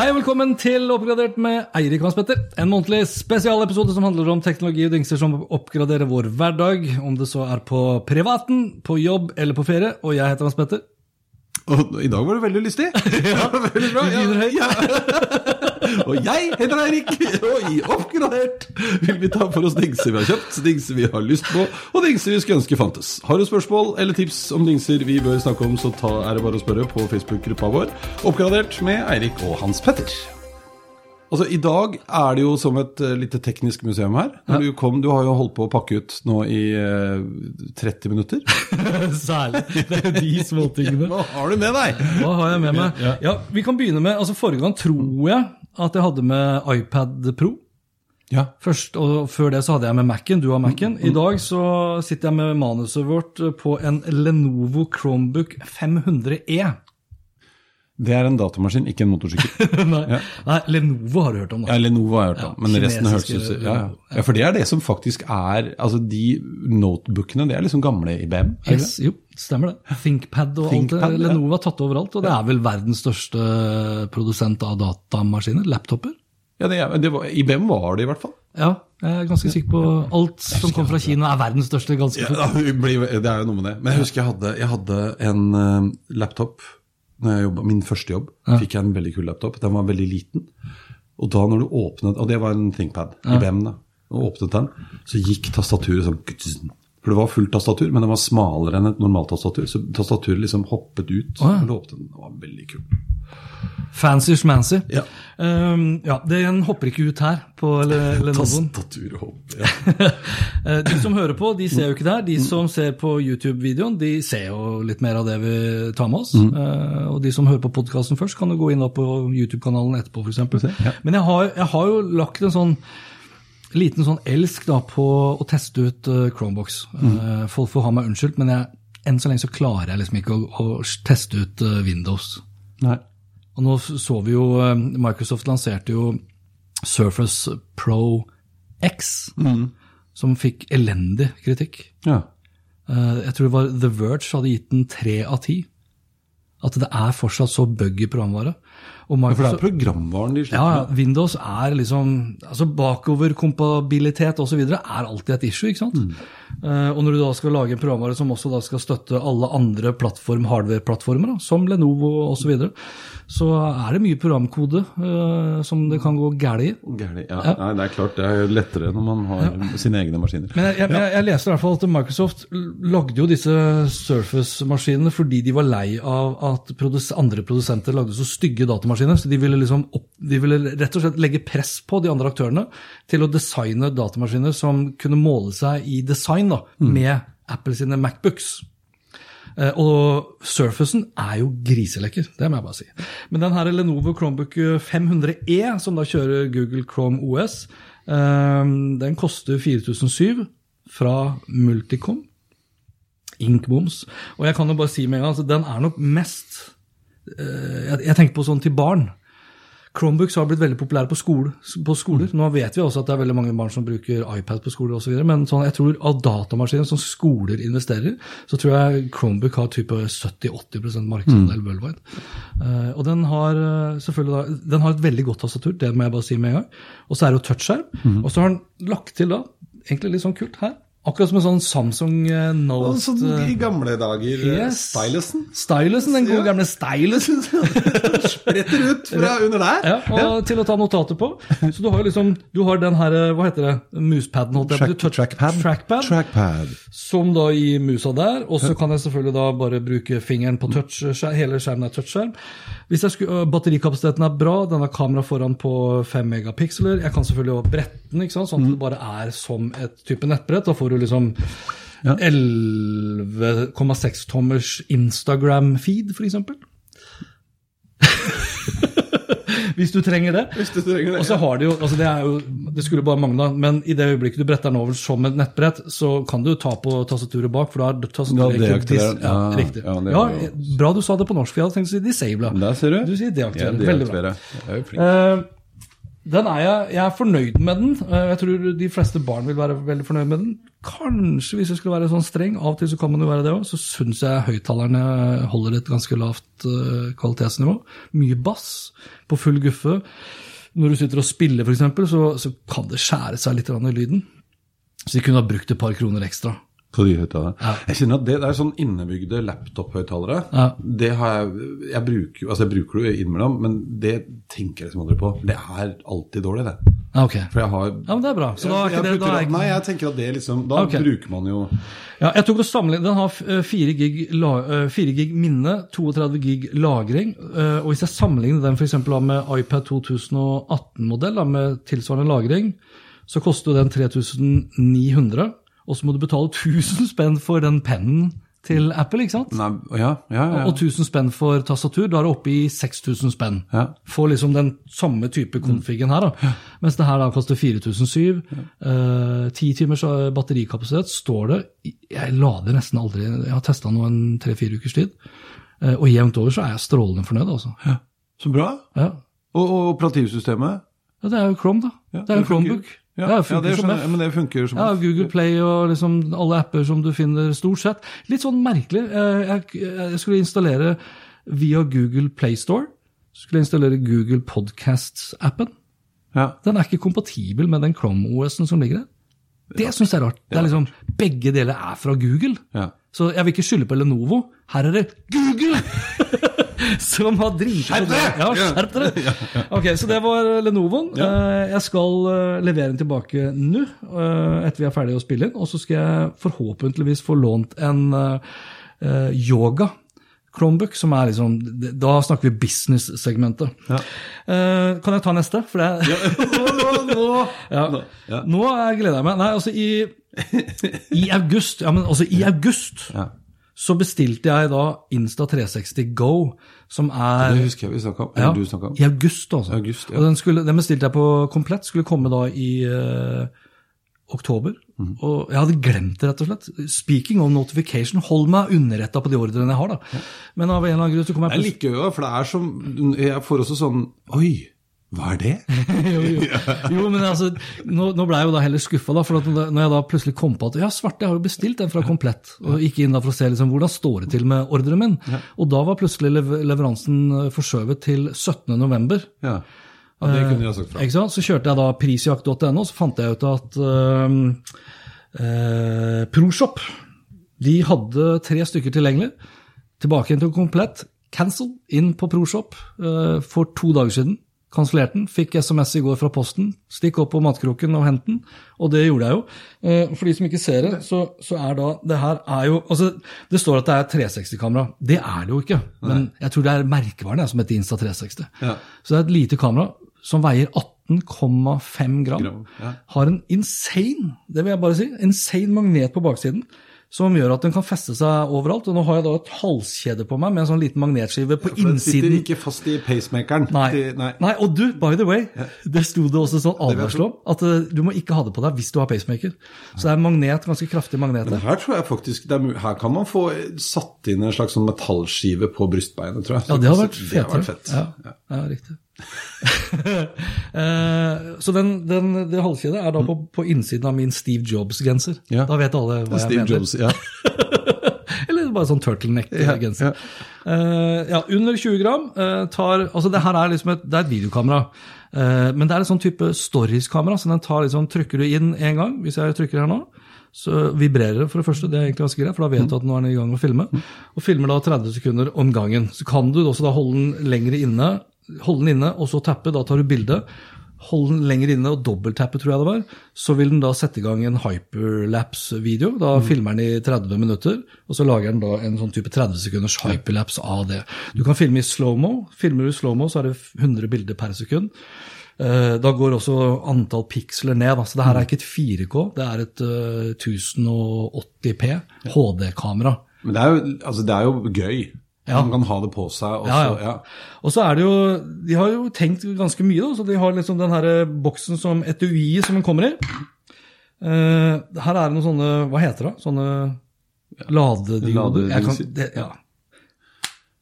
Hei og velkommen til Oppgradert med Eirik Hans Petter. En månedlig spesialepisode som handler om teknologi og dingser som oppgraderer vår hverdag, om det så er på privaten, på jobb eller på ferie. Og jeg heter Hans Petter. Og i dag var det veldig lystig. Ja, veldig bra. Du høyt. Ja. Og jeg heter Eirik, og i Oppgradert vil vi ta for oss dingser vi har kjøpt, dingser vi har lyst på, og dingser vi skulle ønske fantes. Har du spørsmål eller tips om dingser vi bør snakke om, så ta, er det bare å spørre på Facebook-gruppa vår Oppgradert med Eirik og Hans Petter. Altså, I dag er det jo som et uh, lite teknisk museum her. Når du, kom, du har jo holdt på å pakke ut nå i uh, 30 minutter. Særlig. Det er jo de småtingene. Hva har du med deg? Hva har jeg med meg? Ja. Ja, Vi kan begynne med altså Forrige gang tror jeg at jeg hadde med iPad Pro. Ja. Først, og Før det så hadde jeg med Mac-en. Du har Mac-en. I dag så sitter jeg med manuset vårt på en Lenovo Chromebook 500E. Det er en datamaskin, ikke en motorsykkel. Nei, Ja. Nei, Lenovo har du hørt om, da. Ja, Lenovo har jeg hørt om, Ja, men resten hørtes ut ja, ja. ja, for det er det som faktisk er Altså, de notebookene, det er liksom gamle IBM? Yes, jo, stemmer det. ThinkPad og ThinkPad, alt det. ja. Lenovo har tatt overalt, og det er vel verdens største produsent av datamaskiner, laptoper. Ja, det er, det var, IBM var det i hvert fall. Ja, jeg er ganske sikker på alt som kommer fra Kina er verdens største, ganske Ja, fort. det det er jo noe med det. Men jeg husker jeg hadde, jeg hadde en eh, laptop når jeg jobbet, Min første jobb fikk jeg en veldig kul laptop. Den var veldig liten. Og da når du åpnet, og det var en ThinkPad, IBM da, og åpnet den, så gikk tastaturet sånn. For det var fullt tastatur, men den var smalere enn et normalt tastatur. Så tastaturet liksom hoppet ut. Oh, ja. og det den. Det var veldig kult. Fancy schmancy. Ja. Um, ja, den hopper ikke ut her på Le- Lenovoen. Tastaturhopp. Ja. Eh, De som hører på, de ser jo ikke det her. De som ser på YouTube-videoen, de ser jo litt mer av det vi tar med oss. Eh, Og de som hører på podkasten først, kan jo gå inn på YouTube-kanalen etterpå, f.eks. Ja. Men jeg har, jeg har jo lagt en sånn liten sånn elsk da på å teste ut eh, Chromebox. Eh, Folk får ha meg unnskyldt, men jeg, enn så lenge så klarer jeg liksom ikke å, å teste ut eh, Windows. Nei. Og nå så vi jo Microsoft lanserte jo Surface Pro X, som fikk elendig kritikk. Ja. Jeg tror det var The Verge hadde gitt den tre av ti. At det er fortsatt så buggy programvare. Og For det er programvaren de ja, sliter ja, Windows er liksom altså Bakoverkompabilitet osv. er alltid et issue. ikke sant? Eh, og når du da skal lage en programvare som også da skal støtte alle andre plattform, hardware-plattformer, som Lenovo osv., så, videre, så er det mye programkode eh, som det kan gå galt i. Gærlig. Ja. Nei, det er klart det er lettere når man har sine egne maskiner. Men jeg, jeg, jeg, jeg leste i hvert fall at Microsoft lagde jo disse Surface-maskinene fordi de var lei av at produs andre produsenter lagde så stygge datamaskiner. Så de ville, liksom opp, de ville rett og slett legge press på de andre aktørene til å designe datamaskiner som kunne måle seg i design da, med Apple sine Macbooks. Eh, Og Surfacen er jo griselekker, det må jeg bare si. Men den her Lenovo Chromebook 500E, som da kjører Google Chrome OS, eh, den koster 4007 fra Multicom. Inkmoms. Og jeg kan jo bare si med en gang, altså, den er nok mest eh, jeg tenker på sånn til barn. Chromebooks har blitt veldig populære på, skole, på skoler. Nå vet vi også at det er veldig mange barn som bruker iPad på skoler osv. Men sånn, jeg tror av datamaskiner som skoler investerer, så tror jeg Chromebook har type 70-80 markedsandel worldwide. Uh, og den har eh, selvfølgelig da, den har et veldig godt tastatur, det må jeg bare si med en gang. Og så er det jo touchskjerm. Og så har den lagt til da, egentlig litt sånn kult her, Akkurat som en sånn Samsung eh, Note Sånn eh, i gamle dager. eh, Yes. Stylusen. Stylusen, den gode Ja. gamle stylusen. Spretter ut fra under der. Ja, og til å ta notater på. Så du har liksom, du har den her, eh, hva heter det, muspaden, holdt si, touch- trackpad, Trackpad. som da i musa der, og så kan jeg selvfølgelig da bare bruke fingeren på touch, hele skjermen er touchskjerm. Hvis jeg skulle, batterikapasiteten er bra, den har kamera foran på 5 megapiksler, jeg kan selvfølgelig også brette den, ikke sant, sånn at det bare er som et type nettbrett, da får du liksom 11,6 tommers Instagram-feed, for eksempel. Hvis du trenger det. Hvis du trenger det. Og så har de jo, altså det er jo, det skulle bare mangle, men i det øyeblikket du bretter den over som et nettbrett, så kan du ta på tastaturet bak, for da er tastaturet Ja, ikke ja, Ja, riktig. ja, Ja, bra du sa det på norsk, for jeg hadde tenkt å si disabla. Der ser du. Du sier deaktivere. Jeg Veldig bra. Jeg er jo flink. Eh, den er jeg, jeg er fornøyd med den. Eh, Jeg tror de fleste barn vil være veldig fornøyd med den. Kanskje, hvis jeg skulle være sånn streng, av og til så kan man jo være det òg, så syns jeg høyttalerne holder et ganske lavt eh, kvalitetsnivå. Mye bass på full guffe. Når du sitter og spiller, f.eks., så, så kan det skjære seg litt i lyden. Så de kunne ha brukt et par kroner ekstra. På de høyttalerne. Jeg kjenner at det, det er sånn innebygde laptop-høyttalere. Ja. Det har jeg Jeg bruker altså jeg bruker det innimellom, men det tenker jeg liksom aldri på. Det er alltid dårlig, det. Ja. For jeg har Ja, men det er bra. Så da er jeg, ikke det, da er ikke... Nei, jeg tenker at det liksom Da okay. bruker man jo Ja, jeg tok og sammenlignet. Den har eh, 4 gig, eh, 4 gig minne, 32 gig lagring. eh, Og hvis jeg sammenligner den for eksempel med iPad 2018-modell med tilsvarende lagring, så koster den 3900, og så må du betale 1000 spenn for den pennen til Apple, ikke sant? Nei, ja, ja, ja. Og 1000 spenn for tastatur, da er det oppe i 6000 spenn. Ja. Får liksom den samme type konfigen her, da. Mens det her da koster 4007. eh, 10 timers eh, batterikapasitet står det. Jeg lader nesten aldri, jeg har testa nå en tre-fire ukers tid. Uh, og jevnt over så er jeg strålende fornøyd, altså. Ja. Så bra. Ja. Og, og operativsystemet? det er jo Chrome, da. Ja, det er jo. Chromebook. Ja, det ja, det skjønner men det funker som Ja, Google Play og liksom alle apper som du finner stort sett. Litt sånn merkelig. Eh, Jeg, skulle installere via Google Play Store. Skulle installere Google Podcasts-appen. Ja. Den er ikke kompatibel med den Chrome OS-en som ligger der. Det syns jeg er rart. Det er liksom, Begge deler er fra Google. Ja. Så jeg vil ikke skylde på Lenovo. Her er det Google! Som har driti på Skjerp det. dere! Ja, skjerp dere! Ok, Så det var Lenovoen. Eh, Jeg skal eh, levere den tilbake nå, eh, etter vi er ferdige å spille inn. Og så skal jeg forhåpentligvis få lånt en eh, eh, yoga Chromebook, som er liksom Da snakker vi business-segmentet. Ja. Uh, Kan jeg ta neste? For det nå, nå. ja. Ja. Nå er- gleder jeg meg. Nei, altså i, i august Ja, men altså i august Ja. Så bestilte jeg da Insta360 Go, som er Det husker jeg vi snakka om. ja, du snakka om. I august, altså. August, ja. Og den, skulle, den bestilte jeg på komplett. Skulle komme da i uh, oktober. Mm. Og jeg hadde glemt det, rett og slett. Speaking of notification, hold meg underretta på de ordrene jeg har, da. Men av en eller annen grunn så kom jeg Jeg plutselig liker jo det, for det er som Jeg får også sånn Oi, hva er det? jo, jo. jo, men altså, nå, nå ble jeg jo da heller skuffa, for når jeg da plutselig kom på at ja, svarte, jeg har jo bestilt den fra Komplett, og gikk inn da for å se liksom, hvordan står det til med ordren min. Og da var plutselig leveransen eh, forskjøvet til 17. november. Ja, ja det kunne jeg sagt fra. Sant? Så kjørte jeg da prisjakt.no, så fant jeg ut at eh, eh, ProShop de hadde tre stykker tilgjengelig. Tilbake igjen til komplett. Cancel inn på ProShop øh, for to dager siden. Kansellerte den. Fikk SMS i går fra posten. Stikk opp på matkroken og hent den. Og det gjorde jeg jo. Eh, For de som ikke ser det, så, så er da Det her er jo altså, Det står at det er 360-kamera. Det er det jo ikke. Men jeg tror det er merkevaren som heter Insta360. Ja. Så det er et lite kamera som veier 18,5 gram. Har en insane, det vil jeg bare si, insane magnet på baksiden. Som gjør at den kan feste seg overalt. Og nå har jeg da et halskjede på meg med en sånn liten magnetskive på For den sitter ikke fast i pacemakeren. Nei. Nei. Nei, og du, by the way, det sto det også sånn advarsel om, at eh, du må ikke ha det på deg hvis du har pacemaker. Så det er magnet, ganske kraftig magnet Men her tror jeg faktisk er, Her kan man få satt inn en slags sånn metallskive på brystbeinet, tror jeg. Ja, det hadde vært Det vært fett. Ja, ja riktig. Eh, så den, den, det halskjedet er da på, på innsiden av min Steve Jobs-genser. Ja. Da vet alle hva jeg mener. Jobs, ja. Eller bare sånn turtleneck-genser. Ja, Eh, ja, under 20 gram. eh, tar, altså det her er liksom et, det er et videokamera. Eh, men det er et sånn type stories-kamera, så den tar liksom, trykker du inn en gang, hvis jeg trykker her nå, så vibrerer det for det første. Det er egentlig ganske greit, for da vet du at nå er den i gang med å filme. Og filmer da 30 sekunder om gangen. Så kan du også da holde den lenger inne, holde den inne og så tappe. Da tar du bilde. Hold den lenger inne og dobbelttappe, tror jeg det var. Så vil den da sette i gang en hyperlapse-video. Da filmer den i 30 minutter, og så lager den da en sånn type 30 sekunders hyperlapse av det. Du kan filme i slow-mo. Filmer du slow-mo, så er det 100 bilder per sekund. Eh, Da går også antall piksler ned. Så det her er ikke et 4K, det er et eh, 1080P HD-kamera. Men det er jo, altså, det er jo gøy. Ja. Man kan ha det på seg. Og Ja, ja. Og så er det jo De har jo tenkt ganske mye, da. Så de har liksom den her boksen som etui som den kommer i. Uh, her er det noen sånne Hva heter det? Sånne ladedioder? Lade, kan- det- Ja.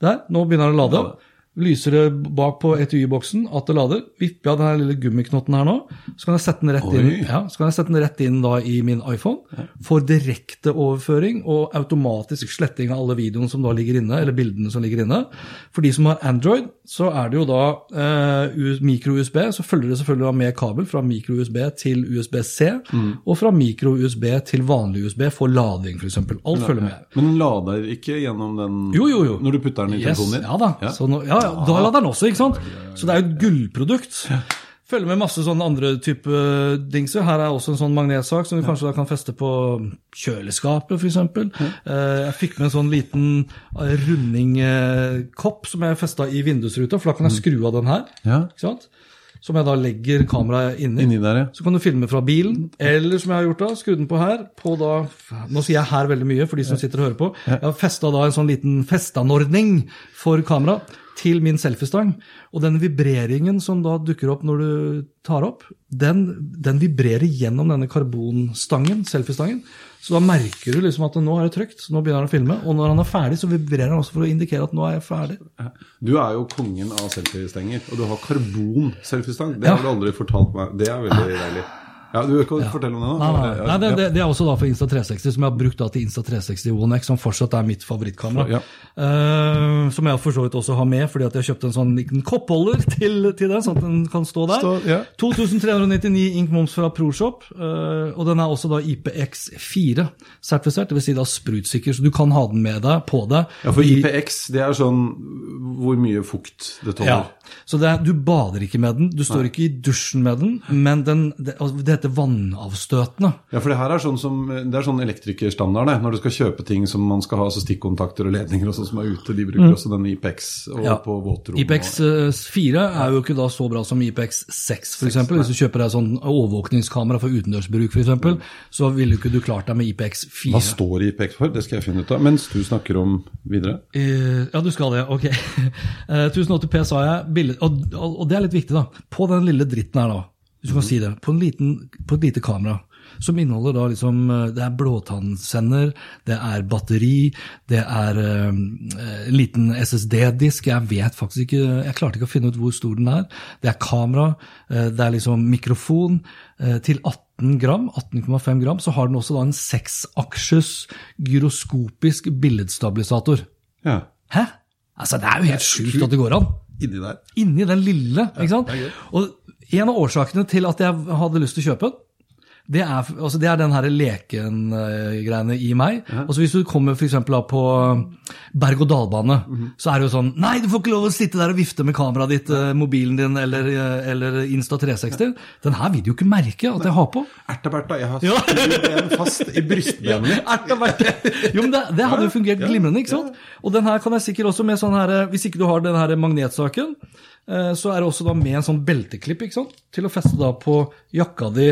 Der. Nå begynner det å lade. Lyser det bak på etui-boksen at det lader. Vipper jeg av den lille gummiknotten her nå, så kan jeg sette den rett inn, ja, så kan jeg sette den rett inn i min iPhone. Får direkte overføring og automatisk sletting av alle videoene som da ligger inne, eller bildene som ligger inne. For de som har Android, så er det jo da eh, micro-USB, så følger det selvfølgelig med kabel fra micro-USB til USB-C, Mm. og fra micro-USB til vanlig USB for lading, f.eks. Alt følger med. Men den lader ikke gjennom den Jo, jo, jo. Når du putter den i Yes, telefonen din? ja da. Så nå, ja, ja, da lader den også, ikke sant? Så det er jo et gullprodukt. Følger med masse sånne andre type dingser. Her er også en sånn magnetsak som vi kanskje da kan feste på kjøleskapet, f.eks. Ja. Jeg fikk med en sånn liten eh, rundingkopp som jeg festa i vindusruta, for da kan jeg skru av den her. Ja. ikke sant? Som jeg da legger kameraet inni. Inni der, ja. Så kan du filme fra bilen, eller som jeg har gjort da, skru den på her, på da, nå sier jeg her veldig mye for de som sitter og hører på, jeg har festet da en sånn liten festanordning for kamera til min selfiestang, og den vibreringen som da dukker opp når du tar opp, den, den vibrerer gjennom denne karbonstangen, selfiestangen, så da merker du liksom at nå er det trygt, så nå begynner han å filme, og når han er ferdig, så vibrerer han også for å indikere at nå er jeg ferdig. Du er jo kongen av selfiestenger, og du har karbon-selfiestang. Det Ja. har du aldri fortalt meg. Det er veldig deilig. Ja, Du vil ikke fortelle om det nå? Nei, nei, Ja, nei det, det, det er også da for Insta360, som jeg har brukt da til Insta360 One X, som fortsatt er mitt favorittkamera. Ja. Uh, som jeg for så vidt også har med, fordi at jeg kjøpte en sånn liten koppholder til, til den, sånn at den kan stå der. Stå- ja. 2399 ink moms fra ProShop, uh, og den er også da IPX4-sertifisert, dvs. Si da sprutsikker, så du kan ha den med deg, på deg. Ja, for IPX, det er sånn hvor mye fukt det tåler. ja, så det er, Du bader ikke med den, du står ikke i dusjen med den, men den, det, altså, det heter vannavstøtende. Ja, for det her er sånn som, det er sånn elektrikerstandard, det. Når du skal kjøpe ting som man skal ha, altså stikkontakter og ledninger og sånn som er ute, de bruker også denne IPX og Mm. Ja. på våtrom. IPX 4 er jo ikke da så bra som IPX 6 f.eks. Hvis du kjøper deg sånn overvåkningskamera for utendørsbruk f.eks., så ville ikke du klart deg med IPX 4. Hva står IPX for? Det skal jeg finne ut av. Mens du snakker om videre. Uh, ja, du skal det. Ok. Uh, 1080P sa jeg. Billig, og, og og det er litt viktig, da. På den lille dritten her, da, hvis du kan si det, på, en liten, på et lite kamera, som inneholder da liksom eh, Det er blåtannsender, det er batteri, det er eh, en liten SSD-disk. Jeg vet faktisk ikke Jeg klarte ikke å finne ut hvor stor den er. Det er kamera, eh, det er liksom mikrofon. eh, til 18 gram, 18,5 gram, så har den også da en seksaksjes gyroskopisk billedstabilisator. Ja. Hæ? Altså, det er jo helt sjukt at det går an. Inni der. Inni den lille, ikke sant? gøy. Og en av årsakene til at jeg hadde lyst til å kjøpe den, det er, altså det er den her leken-greiene i meg. Altså Hvis du kommer for på berg-og-dal-bane, Mhm. så er det jo sånn Nei, du får ikke lov å sitte der og vifte med kameraet ditt, eh, mobilen din eller, eh, eller Insta360. Den her vil du jo ikke merke at jeg har på. Erta-Berta, jeg har Ja. skrudd en fast i brystbenet mitt. Erta Jo, men det, det hadde jo fungert glimrende, ikke sant? Og den her kan jeg sikkert også med sånn her, hvis ikke du har den her magnetsaken, eh, så er det også da med en sånn belteklipp, ikke sant? Til å feste da på jakka di,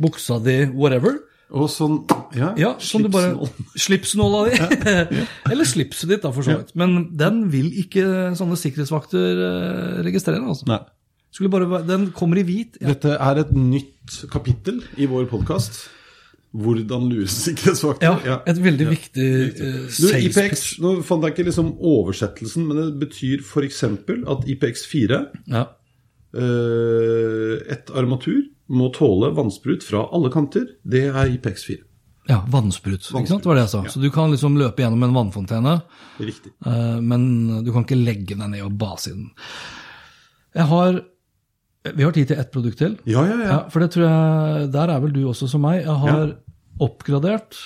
buksa di, whatever. Og sånn Ja, Ja, sånn slipsnål. Slipsnåla di. Eller slipset ditt, da, for så vidt. Men den vil ikke sånne sikkerhetsvakter eh, registrere, altså. Nei. Skulle bare, den kommer i hvit. Dette er et nytt kapittel i vår podkast. Hvordan lure sikkerhetsvakter. ja, et veldig viktig eh, Du, IPX, nå fant jeg ikke liksom oversettelsen, men det betyr f.eks. at IPX4, Ja. uh, et armatur, må tåle vannsprut fra alle kanter. Det er IPX4. Ja, vannsprut. Ikke sant? Var det jeg sa. Så du kan liksom løpe gjennom en vannfontene, Riktig. eh, men du kan ikke legge deg ned og base i den. Jeg har Vi har tid til ett produkt til. Ja, ja, ja. Ja, for det tror jeg Der er vel du også som meg. Jeg har oppgradert.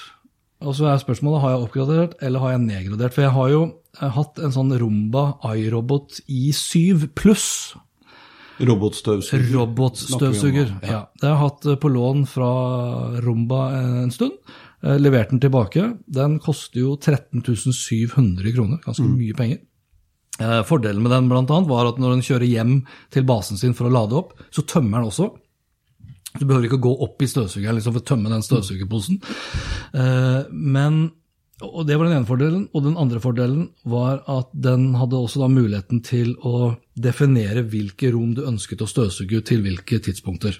Og så er spørsmålet har jeg oppgradert eller har jeg nedgradert. For jeg har jo hatt en sånn Rumba iRobot i7 pluss. Robotstøvsuger. Robotstøvsuger. ja. Ja. Det har jeg hatt eh, på lån fra Rumba en stund. Eh, Levert den tilbake. Den koster jo 13 700 kroner, ganske Mm. mye penger. Eh, Fordelen med den blant annet var at når den kjører hjem til basen sin for å lade opp, så tømmer den også. Du behøver ikke å gå opp i støvsugeren liksom, for å tømme den støvsugerposen. Eh, Men, og Det var den ene fordelen. Og den andre fordelen var at den hadde også muligheten til å definere hvilke rom du ønsket å støvsuge til hvilke tidspunkter.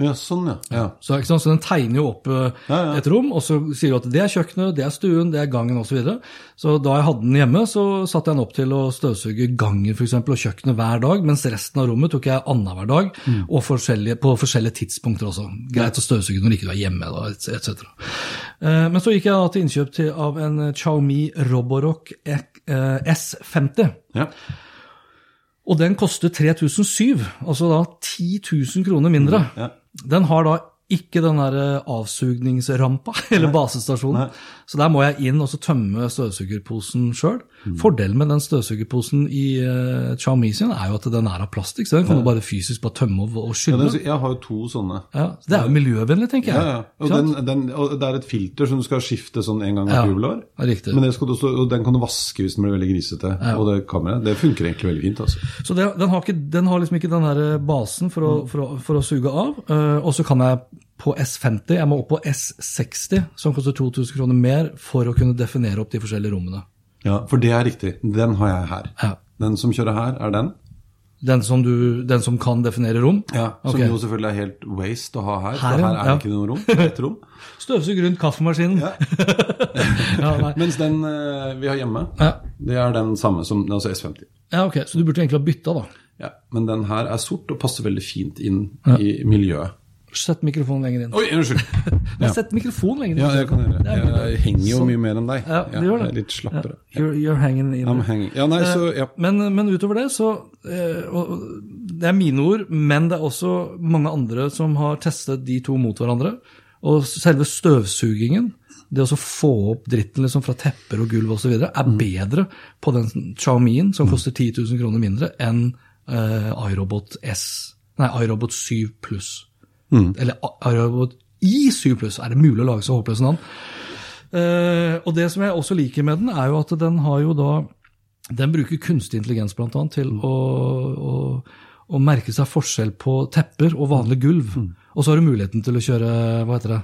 Ja, sånn, ja. ja. Så, så den tegner jo opp eh, et rom, og så sier du at det er kjøkkenet, det er stuen, det er gangen osv. Så, videre. så da jeg hadde den hjemme, så satte jeg den opp til å støvsuge gangen for eksempel, og kjøkkenet hver dag, mens resten av rommet tok jeg annenhver dag, Mm. og forskjellige, på forskjellige tidspunkter også. Greit å støvsuge når ikke du er hjemme, da, etc. Eh, Men så gikk jeg til innkjøp til, av en Xiaomi Roborock eh, S50. ja. Og den koster 3007, altså da 10 000 kroner mindre. Ja. Den har da ikke den der eh, avsugningsrampa, eller basestasjonen. Så der må jeg inn og så tømme støvsugerposen sjøl. Mm. Fordelen med den støvsugerposen i uh, Xiaomi sin er jo at den er av plastikk, så den kan du bare fysisk bare tømme og, og skylle. Ja, jeg har jo to sånne. Ja, så det er jo miljøvennlig, tenker jeg. ja. Og, den, den, og det er et filter som du skal skifte sånn en gang Ja, hvert Ja, det er riktig. Men det skal du også, og den kan du vaske hvis den blir veldig grisete. Og det kameraet, det funker egentlig veldig fint. altså. Så det, den, har ikke, den har liksom ikke den der basen for å, for å, for å suge av. Uh, og så kan jeg på S50, jeg må opp på S60, som koster 2000 kroner mer, for å kunne definere opp de forskjellige rommene. Ja, For det er riktig. Den har jeg her. Ja. Den som kjører her, er den. Den som, du, den som kan definere rom? Ja, Som okay. jo selvfølgelig er helt waste å ha her. Her, for her er det Ja. ikke noe rom. Et rom. Støvsug rundt kaffemaskinen. Ja. Ja. Mens den eh, vi har hjemme, Ja. det er den samme som altså S50. ja, ok, Så du burde egentlig ha bytta, da. Ja, Men den her er sort og passer veldig fint inn i miljøet. Sett mikrofonen lenger inn. Oi, unnskyld! Nei, Sett mikrofonen lenger inn. Ja, det kan jeg gjøre. Jeg henger jo Sånn. mye mer enn deg. Ja, det gjør det. Jeg er litt slappere. Ja, you're, you're hanging in I'm hanging. Ja, nei, så, ja. Men, men utover det, så eh, Det er mine ord, men det er også mange andre som har testet de to mot hverandre. Og selve støvsugingen, det å få opp dritten liksom fra tepper og gulv osv., er Mm. bedre på den Xiaomien, som koster 10 000 kroner mindre, enn uh, iRobot S. Nei, iRobot 7 pluss. Mm. Eller iRobot i7 pluss. Er det mulig å lage så håpløse navn? Uh, og det som jeg også liker med den, er jo at den har jo da Den bruker kunstig intelligens blant annet til å, å, å merke seg forskjell på tepper og vanlig gulv. Og så har du muligheten til å kjøre hva heter det,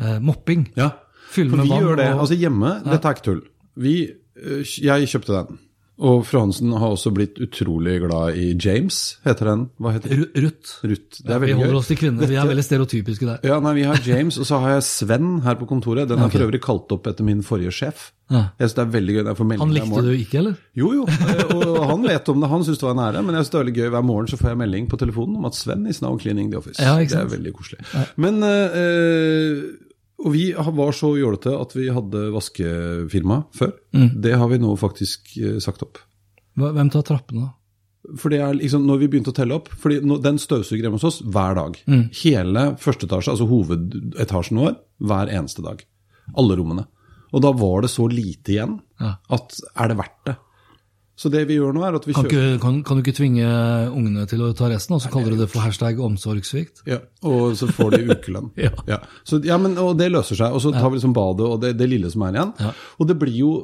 uh, mopping. ja. Fylle For vi gjør det. og- Altså hjemme, dette er ikke tull. Vi, øh, jeg kjøpte den. Og fru Hansen har også blitt utrolig glad i James, heter den. Hva heter den? Ru- Ruth. Ruth. Er vi holder gøy. oss til kvinner. Vi er veldig stereotypiske der. Ja, nei, Vi har James, og så har jeg Sven her på kontoret. Den er for øvrig kalt opp etter min forrige sjef. Ja. Jeg synes det er veldig gøy. når jeg får Han likte du ikke, eller? Jo, jo. eh, Og han vet om det. Han syntes det var en ære. Men jeg synes det er veldig gøy hver morgen så får jeg melding på telefonen om at Sven is now cleaning the office. Ja, ikke det er veldig koselig. Men eh, Og vi var så jålete at vi hadde vaskefirma før. Mm. Det har vi nå faktisk eh, sagt opp. Hvem tar trappene, da? For det er liksom, når vi begynte å telle opp, fordi den støvsuger hjemme hos oss hver dag. Mm. Hele første etasje, altså hovedetasjen vår, hver eneste dag. Alle rommene. Og da var det så lite igjen at er det verdt det? Så det vi gjør nå, er at vi Kan, kjøper ikke, kan, kan du ikke tvinge ungene til å ta resten, og så kaller du det for hashtag omsorgssvikt? Ja, og så får de ukelønn. Ja. Så, ja, men, og det løser seg. Og så tar vi liksom badet og det, det lille som er igjen. Ja. Og det blir jo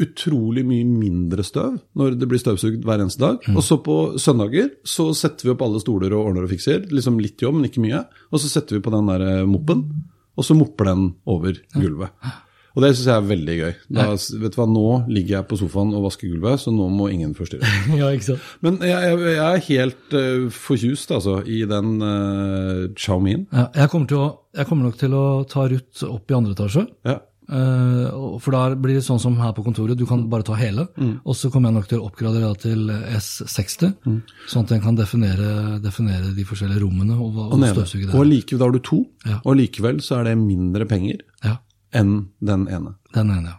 utrolig mye mindre støv når det blir støvsugd hver eneste dag. Mm. Og så på søndager så setter vi opp alle stoler og ordner og fikser. Liksom litt jobb, men ikke mye. Og så setter vi på den der eh, moppen, og så mopper den over gulvet. Og det syns jeg er veldig gøy. Da, vet du hva, Nå ligger jeg på sofaen og vasker gulvet, så nå må ingen forstyrre. ja, ikke sant? Men jeg, jeg, jeg er helt uh, forkjust altså, i den uh, Xiaomien. Ja, jeg, kommer til å, jeg kommer nok til å ta Ruth opp i andre etasje. Ja. Uh, for da blir det sånn som her på kontoret, du kan bare ta hele. Mm. Og så kommer jeg nok til å oppgradere til S60, Mm. sånn at en kan definere, definere de forskjellige rommene og, Og, og støvsuge og likevel, da har du to, Ja. og likevel så er det mindre penger Ja, enn den ene. den ene, ja.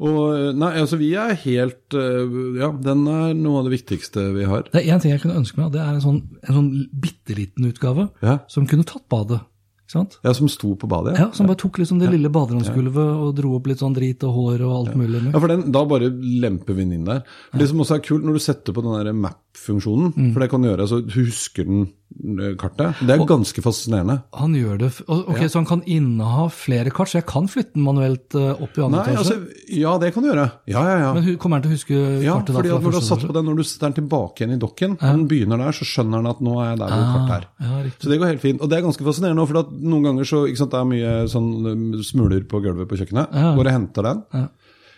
Og nei, altså vi er helt uh, Ja, den er noe av det viktigste vi har. Det er én ting jeg kunne ønske meg, og det er en sånn, en sånn bitte liten utgave Ja. som kunne tatt badet. Ikke sant? Ja, Som sto på badet? Ja, ja Som bare tok liksom det lille baderomsgulvet og dro opp litt sånn drit og hår og alt mulig. Ja, for den, Da bare lemper vi den inn der. Det som også er kult, når du setter på den der map-funksjonen, Mm. for det kan du gjøre, så du husker den eh, kartet. Det er ganske fascinerende. Han gjør det, Ok, ja. Så han kan inneha flere kart, så jeg kan flytte den manuelt eh, opp i andre Nei, etasje? altså, Ja, det kan du gjøre. Ja, ja, ja. Men kommer han til å huske ja, kartet da? fordi fra at Når du har satt på den, når du setter den tilbake igjen i dokken, ja. den begynner der, så skjønner han at nå er jeg der hvor kartet er. Ah, ja. Så det går helt fint. Og det er ganske fascinerende, for noen ganger så ikke sant, det er mye sånn um, smuler på gulvet på kjøkkenet. Ja. Går og henter den. Ja.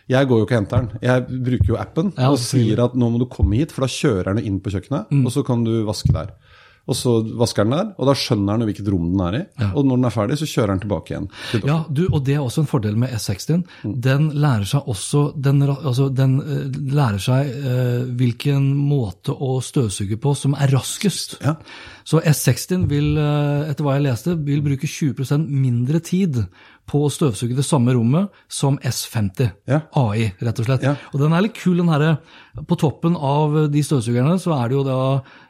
Jeg går jo ikke og henter den. Jeg bruker jo appen Ja, og sier at nå må du komme hit, for da kjører den inn på kjøkkenet, Mm. og så kan du vaske der. Og så vasker den der, og da skjønner den hvilket rom den er i. Og når den er ferdig, så kjører den tilbake igjen. til. Ja, du, og det er også en fordel med S60. Den lærer seg også Den, altså, den eh, lærer seg eh, hvilken måte å støvsuge på som er raskest. Ja. Så S60 vil, eh, etter hva jeg leste, vil bruke 20% mindre tid på å støvsuge det samme rommet som S50. Ja. AI, rett og slett. Ja. Og den er litt kul, den herre På toppen av de støvsugerne så er det jo da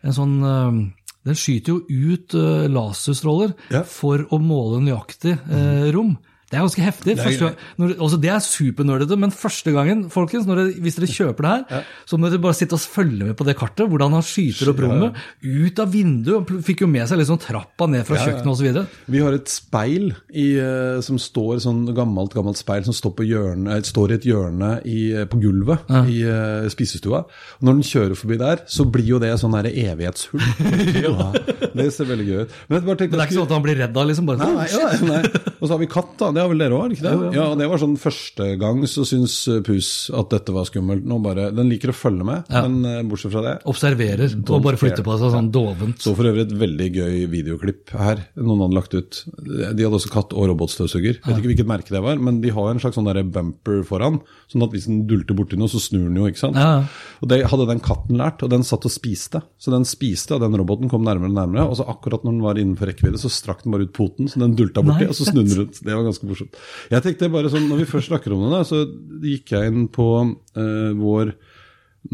en sånn eh, den skyter jo ut eh, laserstråler Ja. for å måle nøyaktig eh, rom. Det er ganske heftig. Første, når, også det er supernerdete, men første gangen, folkens, når dere, hvis dere kjøper det her, så må dere bare sitte og følge med på det kartet, hvordan han skyter opp rommet, ut av vinduet, fikk jo med seg liksom trappa ned fra kjøkkenet osv. Vi har et speil i, eh, som står sånn gammelt gammelt speil som står, på hjørne, eh, står i et hjørne i, eh, på gulvet i uh, spisestua. Og når den kjører forbi der, så blir jo det sånn der evighetshull. ja. Det ser veldig gøy ut. Men Men det er ikke sånn at han blir redd av, liksom? Bare, Nei, nei, ja, nei. Og så har vi katt, da. Det har vel dere òg? ikke det? Ja, det var sånn første gang så syns Pus at dette var skummelt. Nå bare, Den liker å følge med, men eh, bortsett fra det Observerer og bare flytter på seg sånn dovent. så for øvrig et veldig gøy videoklipp her. Noen hadde lagt ut. De hadde også katt og robotstøvsuger. Vet ikke hvilket merke det var, men de har en slags sånn der bumper foran. Sånn at hvis den dulter borti noe, så snur den jo, ikke sant. Ja. Og det hadde den katten lært, og den satt og spiste. Så den spiste, og den roboten kom nærmere og nærmere. Og så akkurat når den var innenfor rekkevidde, så strakk den bare ut poten, så den dulta borti, Nei, og så snudde den rundt. Det var ganske morsomt. Jeg tenkte bare sånn, Når vi først snakker om det, da, så gikk jeg inn på uh, vår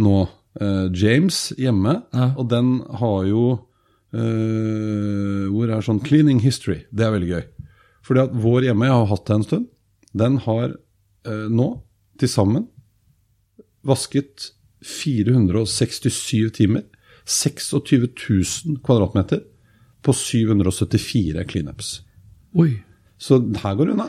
nå uh, James hjemme, og den har jo uh, Hvor er sånn Cleaning history. Det er veldig gøy. Fordi at vår hjemme, jeg har hatt det en stund, den har nå til sammen vasket 467 timer. 26 000 kvadratmeter på 774 cleanups. Oi. Så her går det unna.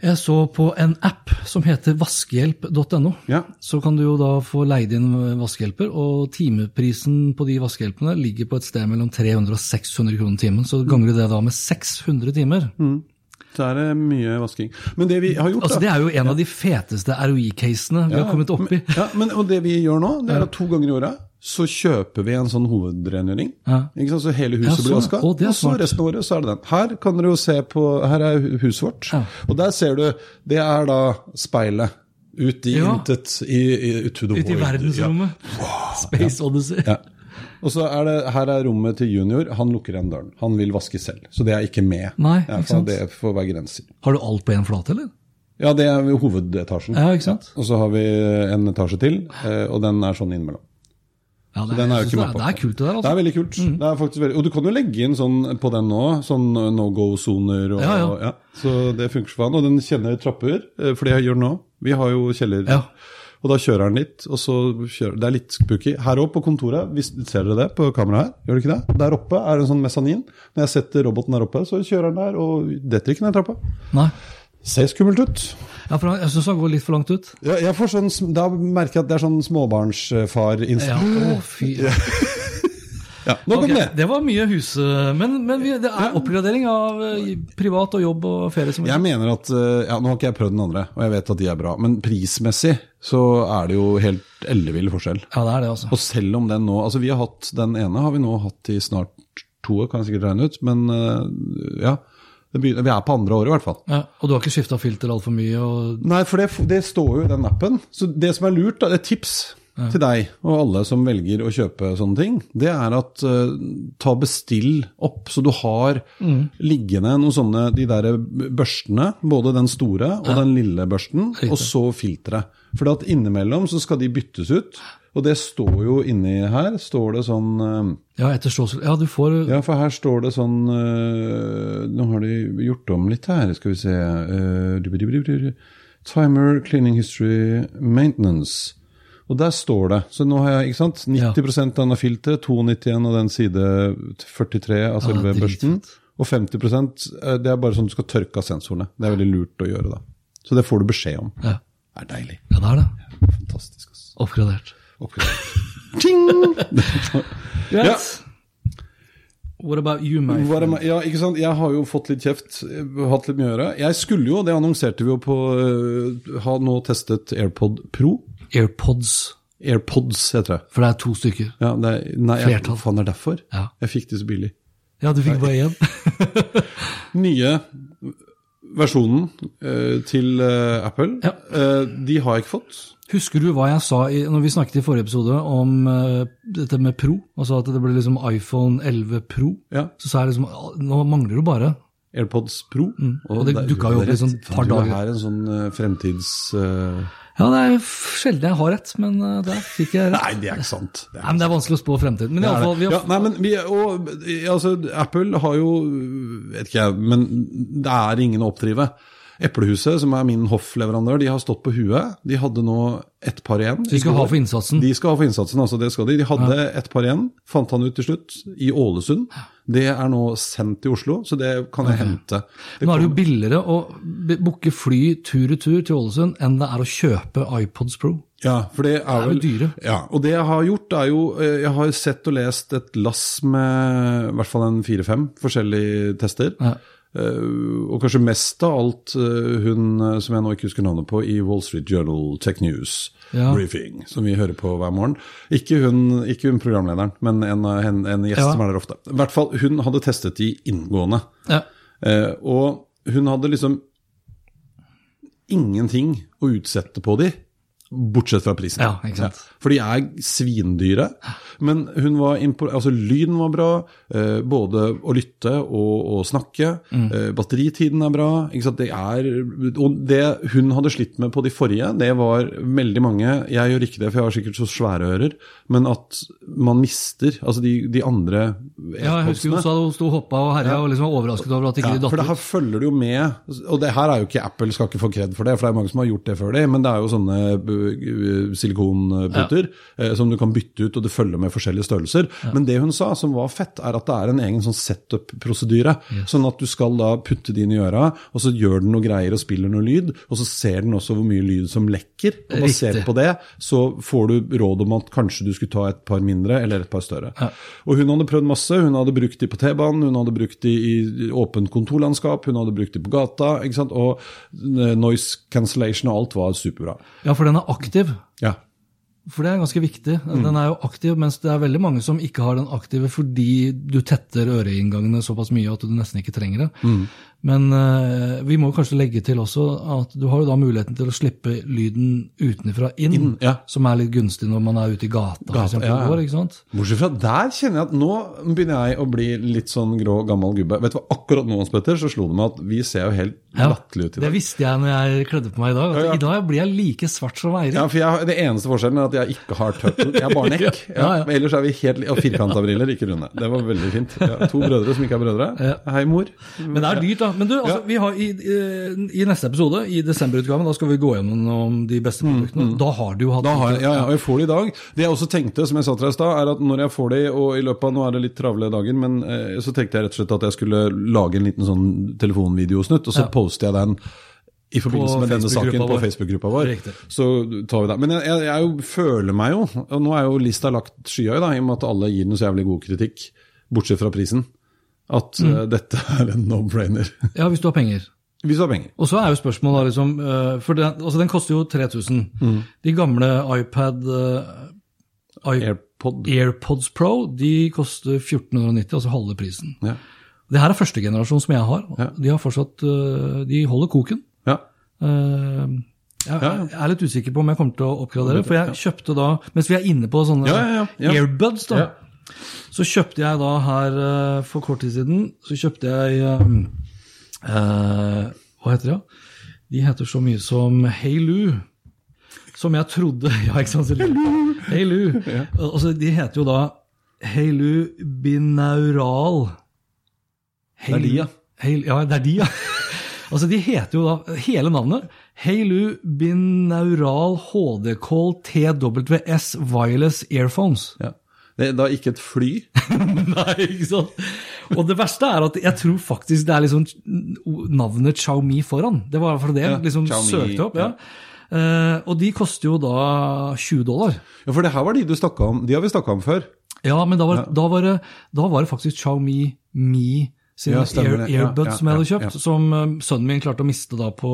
Jeg så på en app som heter vaskehjelp.no. Ja. Så kan du jo da få leid inn vaskehjelper, og timeprisen på de vaskehjelpene ligger på et sted mellom 300 og 600 kroner timen. Så ganger du det da med 600 timer. Så er det mye vasking. Men det vi har gjort, Altså Det er jo en av de feteste ROI-casene vi har kommet opp i. Ja, men, og det vi gjør nå, det er at to ganger i året så kjøper vi en sånn hovedrengjøring. Ja. Så hele huset Ja, sånn, blir vaska. Og så resten av året så er det den. Her kan dere jo se på Her er huset vårt. Ja. Og der ser du Det er da speilet. Ut i intet. I, i, ut Ute i verdensrommet. Space Odyssey. Og så er det, Her er rommet til junior. Han lukker igjen døren. Han vil vaske selv. Så det er ikke med. Nei, ikke. Det får være grenser. Har du alt på én flate, eller? Ja, det er hovedetasjen. Ja, ikke sant? Og så har vi en etasje til, eh, og den er sånn innimellom. Ja, det, den er jo ikke med det, på. er, det er kult det der, Det altså. er veldig kult. Det er veldig, og du kan jo legge inn sånn på den nå, sånn no go-soner. og- Ja, ja. og- Så det funker for han. Og den kjenner trapper, eh, for det jeg gjør nå. Vi har jo kjeller. Ja. Og da kjører han litt, og så kjører Det er litt spooky. Her oppe på kontoret, hvis, ser dere det på kameraet her? Gjør dere ikke det? Der oppe er det en sånn mesanin. Når jeg setter roboten der oppe, så kjører han der og detter ikke ned trappa. Nei. Ser skummelt ut. Ja, for jeg syns han går litt for langt ut. Ja, jeg får sånn, da merker jeg at det er sånn småbarnsfar-instinkt. Ja, å, fy. Ja, nok okay, om det. det var mye hus... Men, men vi, det er oppgradering av eh, privat og jobb og ferie. som Jeg mener at, eh, ja, Nå har ikke jeg prøvd den andre, og jeg vet at de er bra, men prismessig så er det jo helt ellevill forskjell. Ja, det er det, altså. Og selv om den nå Altså, vi har hatt den ene har vi nå hatt i snart to år, kan jeg sikkert regne ut, men eh, ja. Begynner, vi er på andre året, i hvert fall. Ja, og du har ikke skifta filter altfor mye? Og... Nei, for det, det står jo i den appen. Så det som er lurt, da, det er tips til deg og alle som velger å kjøpe sånne ting, det er at uh, ta bestill opp, så du har liggende noen sånne de der børstene, både den store og den lille børsten, og så filteret. For innimellom så skal de byttes ut. Og det står jo inni her, står det sånn eh, Ja, etter slåssel... Ja, du får Ja, for her står det sånn eh, Nå har de gjort om litt her, skal vi se eh. Timer, cleaning history, maintenance. Og der står det. Så nå har jeg ikke sant, 90% av denne filteret, 92 av den side 43 av selve ja, børsten. Og 50 eh, det er bare sånn du skal tørke av sensorene. Det er veldig lurt å gjøre da. Så det får du beskjed om. Ja, Det er deilig. ja det er det. Fantastisk. ass. Oppgradert. Ja. What about you, my er friend? ja, ikke sant? Jeg har jo fått litt kjeft, hatt litt mye å gjøre. Jeg skulle jo, det annonserte vi jo på eh, Ha nå testet AirPod Pro. AirPods. AirPods heter det. For det er to stykker. Ja, det er, nei, Flertall. Jeg, faen er det derfor? Ja. Jeg fikk de så billig. Ja, du fikk bare én. Nye versjonen uh, til uh, Apple, Ja. uh, de har jeg ikke fått. Husker du hva jeg sa i, når vi snakket i forrige episode om uh, dette med Pro? Altså at det ble liksom iPhone 11 Pro. Ja. Så sa jeg liksom "Ah, Nå mangler du bare. AirPods Pro. Mm. Og det dukka jo opp i sånn rett. par dager. du er en sånn uh, fremtids... Uh... Ja, det er sjelden jeg har rett, men uh, der fikk jeg rett. Nei, det er ikke sant. Det er Nei, men Det er vanskelig å spå fremtiden. Men i er alle fall, har ja, nei, men vi, og, altså, Apple har jo Vet ikke jeg, men det er ingen å oppdrive. Eplehuset, som er min hoffleverandør, de har stått på huet. De hadde nå ett par igjen. Så de skal ha for innsatsen? De skal ha for innsatsen, altså det skal de. De hadde ett par igjen, fant han ut til slutt, i Ålesund. Det er nå sendt til Oslo, så det kan jeg hente. Det Nå er det jo billigere å booke fly tur-retur til Ålesund enn det er å kjøpe iPods Pro. Ja, for det er, det er jo vel dyre. Ja, og det jeg har gjort er jo eh, Jeg har sett og lest et lass med i hvert fall en fire-fem forskjellige tester. Ja. Eh, og kanskje mest av alt eh, hun eh, som jeg nå ikke husker navnet på, i Wall Street Journal Tech News Ja. Briefing, som vi hører på hver morgen. Ikke hun, ikke hun programlederen, men en, en, en gjest Ja. som er der ofte. I hvert fall, hun hadde testet de inngående. Ja. Eh, og hun hadde liksom ingenting å utsette på de, bortsett fra prisen. Ja. For de er svindyre. Men hun var altså, lyden var bra, eh, både å lytte og å snakke. Mm. Eh, batteritiden er bra. Det er, og det hun hadde slitt med på de forrige, det var veldig mange Jeg gjør ikke det, for jeg har sikkert så svære ører, men at man mister altså de, de andre ja, jeg husker hun sa hun sto og hoppa og herja og liksom var overrasket over at ikke ja, de datt for det ut. her følger det jo med, og det her er jo ikke Apple skal ikke få kred for det, for det er mange som har gjort det før det, men det er jo sånne uh, silikonputer eh, som du kan bytte ut, og det følger med forskjellige størrelser. Men det hun sa som var fett, er at det er en egen sånn setup-prosedyre, sånn at du skal da putte det inn i øra, og så gjør den noe greier og spiller noe lyd, og så ser den også hvor mye lyd som lekker, og basert Riktig. på det så får du råd om at kanskje du skulle ta et par mindre eller et par større. Og hun hadde prøvd masse, hun hadde brukt de på T-banen, hun hadde brukt de i åpent kontorlandskap, hun hadde brukt de på gata, ikke sant? og eh, noise cancellation og alt var superbra. Ja, for den er aktiv. Ja. For det er ganske viktig. Mm. Den er jo aktiv, mens det er veldig mange som ikke har den aktive fordi du tetter øreinngangene såpass mye at du nesten ikke trenger det. Mm. Men uh, vi må kanskje legge til også at du har jo da muligheten til å slippe lyden utenfra inn, Inn, ja. som er litt gunstig når man er ute i gata, for Gata, eksempel, ja, ja. går, ikke sant? Bortsett fra der kjenner jeg at nå begynner jeg å bli litt sånn grå, gammel gubbe. Vet du hva, akkurat nå, Hans Petter, så slo det meg at vi ser jo helt Ja, latterlige ut i dag. det visste jeg når jeg kledde på meg i dag. Ja. I dag blir jeg like svart som Eirik. Ja, for jeg, Det eneste forskjellen er at jeg ikke har turtle. Jeg har bare nekk. Ellers er vi helt Og firkanta briller, ikke runde. Det var veldig fint. Ja, to brødre som ikke er brødre. Ja. Hei, mor. Men det er dyrt, da. Men du, altså, vi har i, i, i neste episode, i desemberutgaven, da skal vi gå gjennom de beste produktene. Da har du jo hatt Mm, Da har jeg, ja, ja, og jeg får det i dag. Det jeg også tenkte, som jeg sa til deg i stad, er at når jeg får det, og i løpet av nå er det litt travle dager, men eh, så tenkte jeg rett og slett at jeg skulle lage en liten sånn telefonvideosnutt, og så Ja. poster jeg den i forbindelse med denne saken på. Facebook-gruppa vår. Riktig. Så tar vi det. Men jeg, jeg, jeg jo, føler meg jo, og nå er jo lista lagt skyhøy, da, i og med at alle gir den så jævlig god kritikk, bortsett fra prisen, at Mm. eh, dette er en no-brainer. Ja, hvis du har penger. Hvis du har penger. Og så er jo spørsmålet liksom eh, For den, altså den koster jo 3000. Mm. De gamle iPad eh, i- AirPod. AirPods Pro de koster 1490, altså halve prisen. Ja. Det her er første generasjon som jeg har. Ja. De har fortsatt, de holder koken. ja. Jeg, er litt usikker på om jeg kommer til å oppgradere. For jeg kjøpte da, mens vi er inne på sånne earbuds, da. Så kjøpte jeg da her eh, for kort tid siden så kjøpte jeg eh, eh, Hva heter det? De heter så mye som Hailu. som jeg trodde Ja, ikke sant? Hello! Hello. Altså, de heter jo da Heilu binaural. Det er de, ja. Hey, ja, det er de, ja. altså, de heter jo da hele navnet Heilu binaural HD Call TWS Wireless Earphones. ja. Det er da ikke et fly. Nei, ikke sant? Og det verste er at jeg tror faktisk det er liksom navnet Xiaomi foran. Det var for det Ja, liksom Xiaomi, søkte opp. ja. ja. Eh, og de koster jo da 20 dollar. Ja, For det her var de du snakka om. De har vi snakka om før. Ja, men da var, Da, var det, da var det faktisk Xiaomi Mi sine Ja, Air. Ja, Airbuds ja, som jeg hadde kjøpt, ja. som eh, sønnen min klarte å miste da på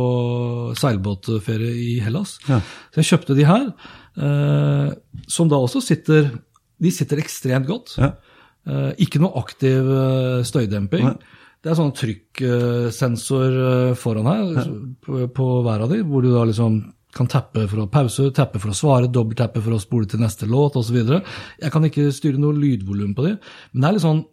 seilbåtferie i Hellas. Ja. Så jeg kjøpte de her, eh, som da også sitter De sitter ekstremt godt. Ja. Uh, ikke noe aktiv uh, støydemping. Nei. Det er sånn trykksensor uh, foran her på, på hver av de, hvor du da liksom kan tappe for å pause, tappe for å svare, dobbelttappe for å spole til neste låt osv. Jeg kan ikke styre noe lydvolum på de, men det er litt sånn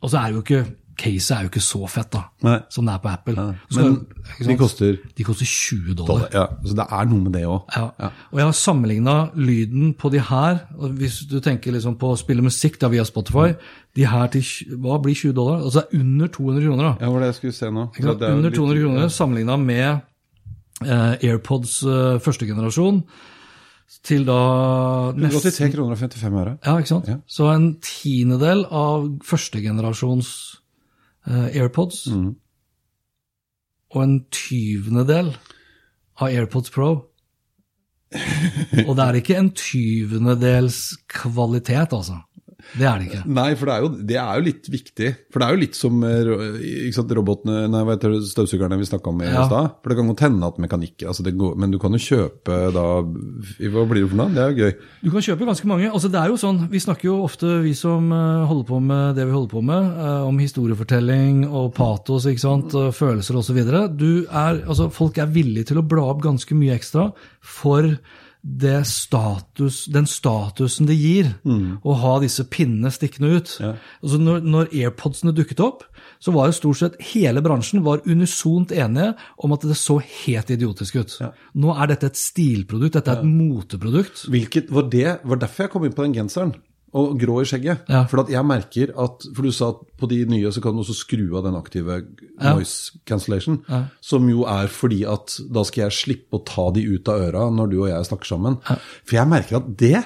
Og så er det jo ikke Caset er jo ikke så fett, da, Nei. som det er på Apple. Så- Men de koster de koster 20 dollar. dollar. Ja, så det er noe med det òg. Ja. Og jeg har sammenligna lyden på de her. Hvis du tenker liksom på å spille musikk da via Spotify, de her til hva blir 20 dollar? Altså det er under 200 kroner. da. Ja, var det jeg skulle se nå? Ja, er Under litt- 200 kroner sammenligna med eh, AirPods eh, første generasjon til da 183 kroner og 55 øre. Ja, ikke sant? Ja. Så en tiendedel av første generasjons AirPods Mm. og en tyvendedel av AirPods Pro. Og det er ikke en tyvendedels kvalitet, altså. Det er det ikke. Nei, for det er, jo, det er jo litt viktig. For det er jo litt som eh, sant, robotene, nei, heter det, støvsugerne vi snakka om i Ja. stad. For det kan godt hende at mekanikk altså det går, Men du kan jo kjøpe da Hva blir det for noe? Det er jo gøy. Du kan kjøpe ganske mange. altså det er jo sånn, Vi snakker jo ofte, vi som eh, holder på med det vi holder på med, eh, om historiefortelling og patos, ikke sant, og følelser osv. Altså, folk er villige til å bla opp ganske mye ekstra for status, den statusen det gir å ha disse pinnene stikkende ut. Altså når, når AirPodsene dukket opp, så var jo stort sett hele bransjen var unisont enige om at det så helt idiotisk ut. Nå er dette et stilprodukt, dette er et moteprodukt. Hvilket var det var derfor jeg kom inn på den genseren. Og grå i skjegget. Ja. For jeg merker at For du sa at på de nye så kan du også skru av den aktive Ja. noise cancellation. Som jo er fordi at da skal jeg slippe å ta de ut av øra når du og jeg snakker sammen. For jeg merker at det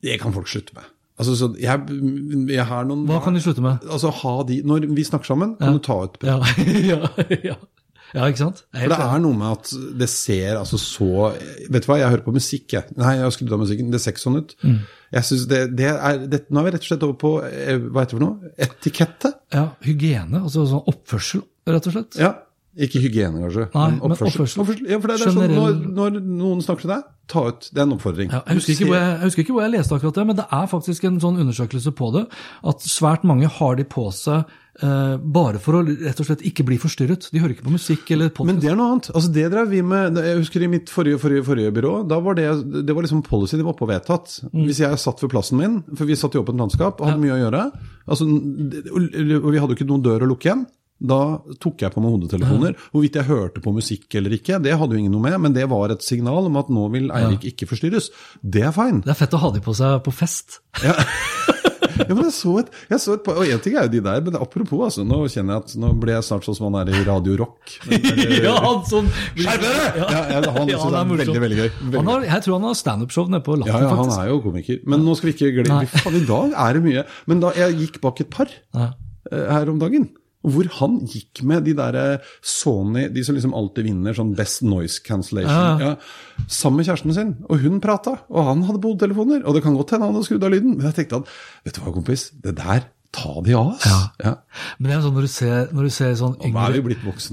det kan folk slutte med. Altså, så jeg, jeg har noen Hva kan de slutte med? Altså ha de Når vi snakker sammen, kan du ta ut Ja, ja, ja. Ja ikke sant? For det er noe med at det ser altså så Vet du hva, jeg hører på musikk, jeg. Nei, jeg har skrudd av musikken. Det ser ikke sånn ut. Mm. Jeg synes det, det er, det, Nå er vi rett og slett over på eh, hva heter det for noe? Etikette? Ja, hygiene, altså sånn oppførsel, rett og slett. Ja. Ikke hygiene, kanskje, Nei, men men oppførsel. oppførsel. Ja, for det, det er sånn, når, når noen snakker til deg, ta ut. Det er en oppfordring. Ja, jeg, husker ikke hvor jeg, jeg husker ikke hvor jeg leste akkurat det, men det er faktisk en sånn undersøkelse på det. At svært mange har de på seg eh, bare for å rett og slett ikke bli forstyrret. De hører ikke på musikk eller podcast. Men det er noe annet. Altså det drev vi med, Jeg husker i mitt forrige, forrige, forrige byrå. da var Det det var liksom policy de var oppe og vedtatt. Mm. Hvis jeg satt ved plassen min, for vi satt i åpent landskap og hadde mye å gjøre altså, og vi hadde jo ikke noen dør å lukke igjen. Da tok jeg på meg hodetelefoner. Hvorvidt jeg hørte på musikk eller ikke, det hadde jo ingen noe med, men det var et signal om at nå vil Eirik ikke forstyrres. Det er fine. Det er fett å ha de på seg på fest. Ja, men jeg så et, jeg så et par, og En ting er jo de der, men apropos, altså, nå kjenner jeg at nå ble jeg snart sånn som han er i Radio Rock. ja, han som... Skjerp dere! Ja, ja, han synes han er er veldig, veldig gøy. Veldig Han har, jeg tror han har standup-show nede på Latter, Ja, ja, han er jo komiker. Men nå skal vi ikke glemme Faen, i dag er det mye. Men da jeg gikk bak et par Ja. eh, her om dagen, hvor han gikk med de der eh, Sony, de som liksom alltid vinner sånn Best Noise Cancellation, Ja. ja, sammen med kjæresten sin. Og hun prata, og han hadde på hodetelefoner. Og det kan godt hende han hadde skrudd av lyden, men jeg tenkte at vet du hva, kompis, det der, ta de av, oss. Ja. Men det er sånn når du ser, når du ser sånn yngre,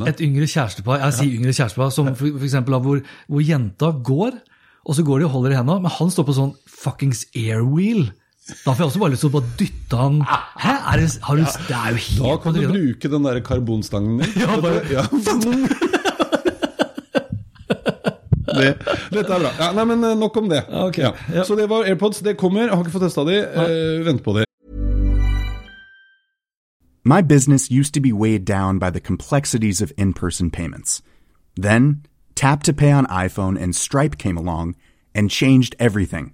et yngre kjærestepar, jeg sier yngre kjærestepar, som for, for eksempel hvor, hvor jenta går, og så går de og holder i henda, men han står på sånn fuckings airwheel. Da får jeg også bare lyst til å bare dytte han Hæ? Er det, har du, det er jo helt Da kan du på bruke den der karbonstangen din. Ja, bare- ja. Det, dette er bra. Ja, nei, men eh, nok om det. Okay. Ja. Ja. Så det var AirPods. Det kommer. Jeg har ikke fått testa de. Uh, vent på de. My business used to be weighed down by the complexities of in person payments. Then, Tap to Pay on iPhone and Stripe came along and changed everything.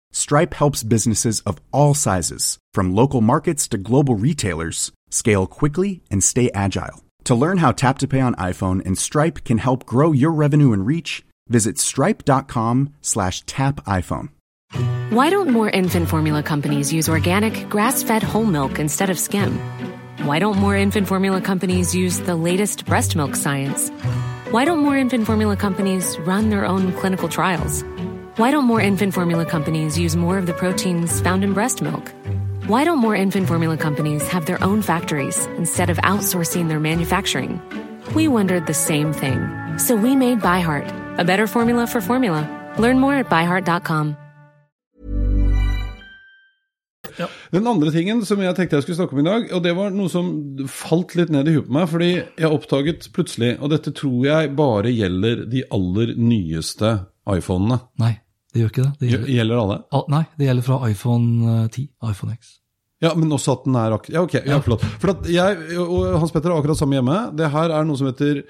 Stripe helps businesses of all sizes, from local markets to global retailers, scale quickly and stay agile. To learn how Tap to Pay on iPhone and Stripe can help grow your revenue and reach, visit stripe.com slash tap iPhone. Why don't more infant formula companies use organic, grass fed whole milk instead of skim? Why don't more infant formula companies use the latest breast milk science? Why don't more infant formula companies run their own clinical trials? Why don't more infant formula companies use more of the proteins found in breast milk? Why don't more infant formula companies have their own factories instead of outsourcing their manufacturing? We wondered the same thing. So we made ByHeart, a better formula for formula. Learn more at byheart.com. Den andre tingen som jeg tenkte jeg skulle snakke om i dag, og det var noe som falt litt ned i huet på meg, fordi jeg oppdaget plutselig, og dette tror jeg bare gjelder de aller nyeste iPhonene. Nei, det gjør ikke det. det gjelder, Gjelder alle? Al- nei, det gjelder fra iPhone eh, 10, iPhone X. Ja, men også at den er ak Ja, ok, ja, flott. For at jeg og Hans Petter er akkurat samme hjemme. Det her er noe som heter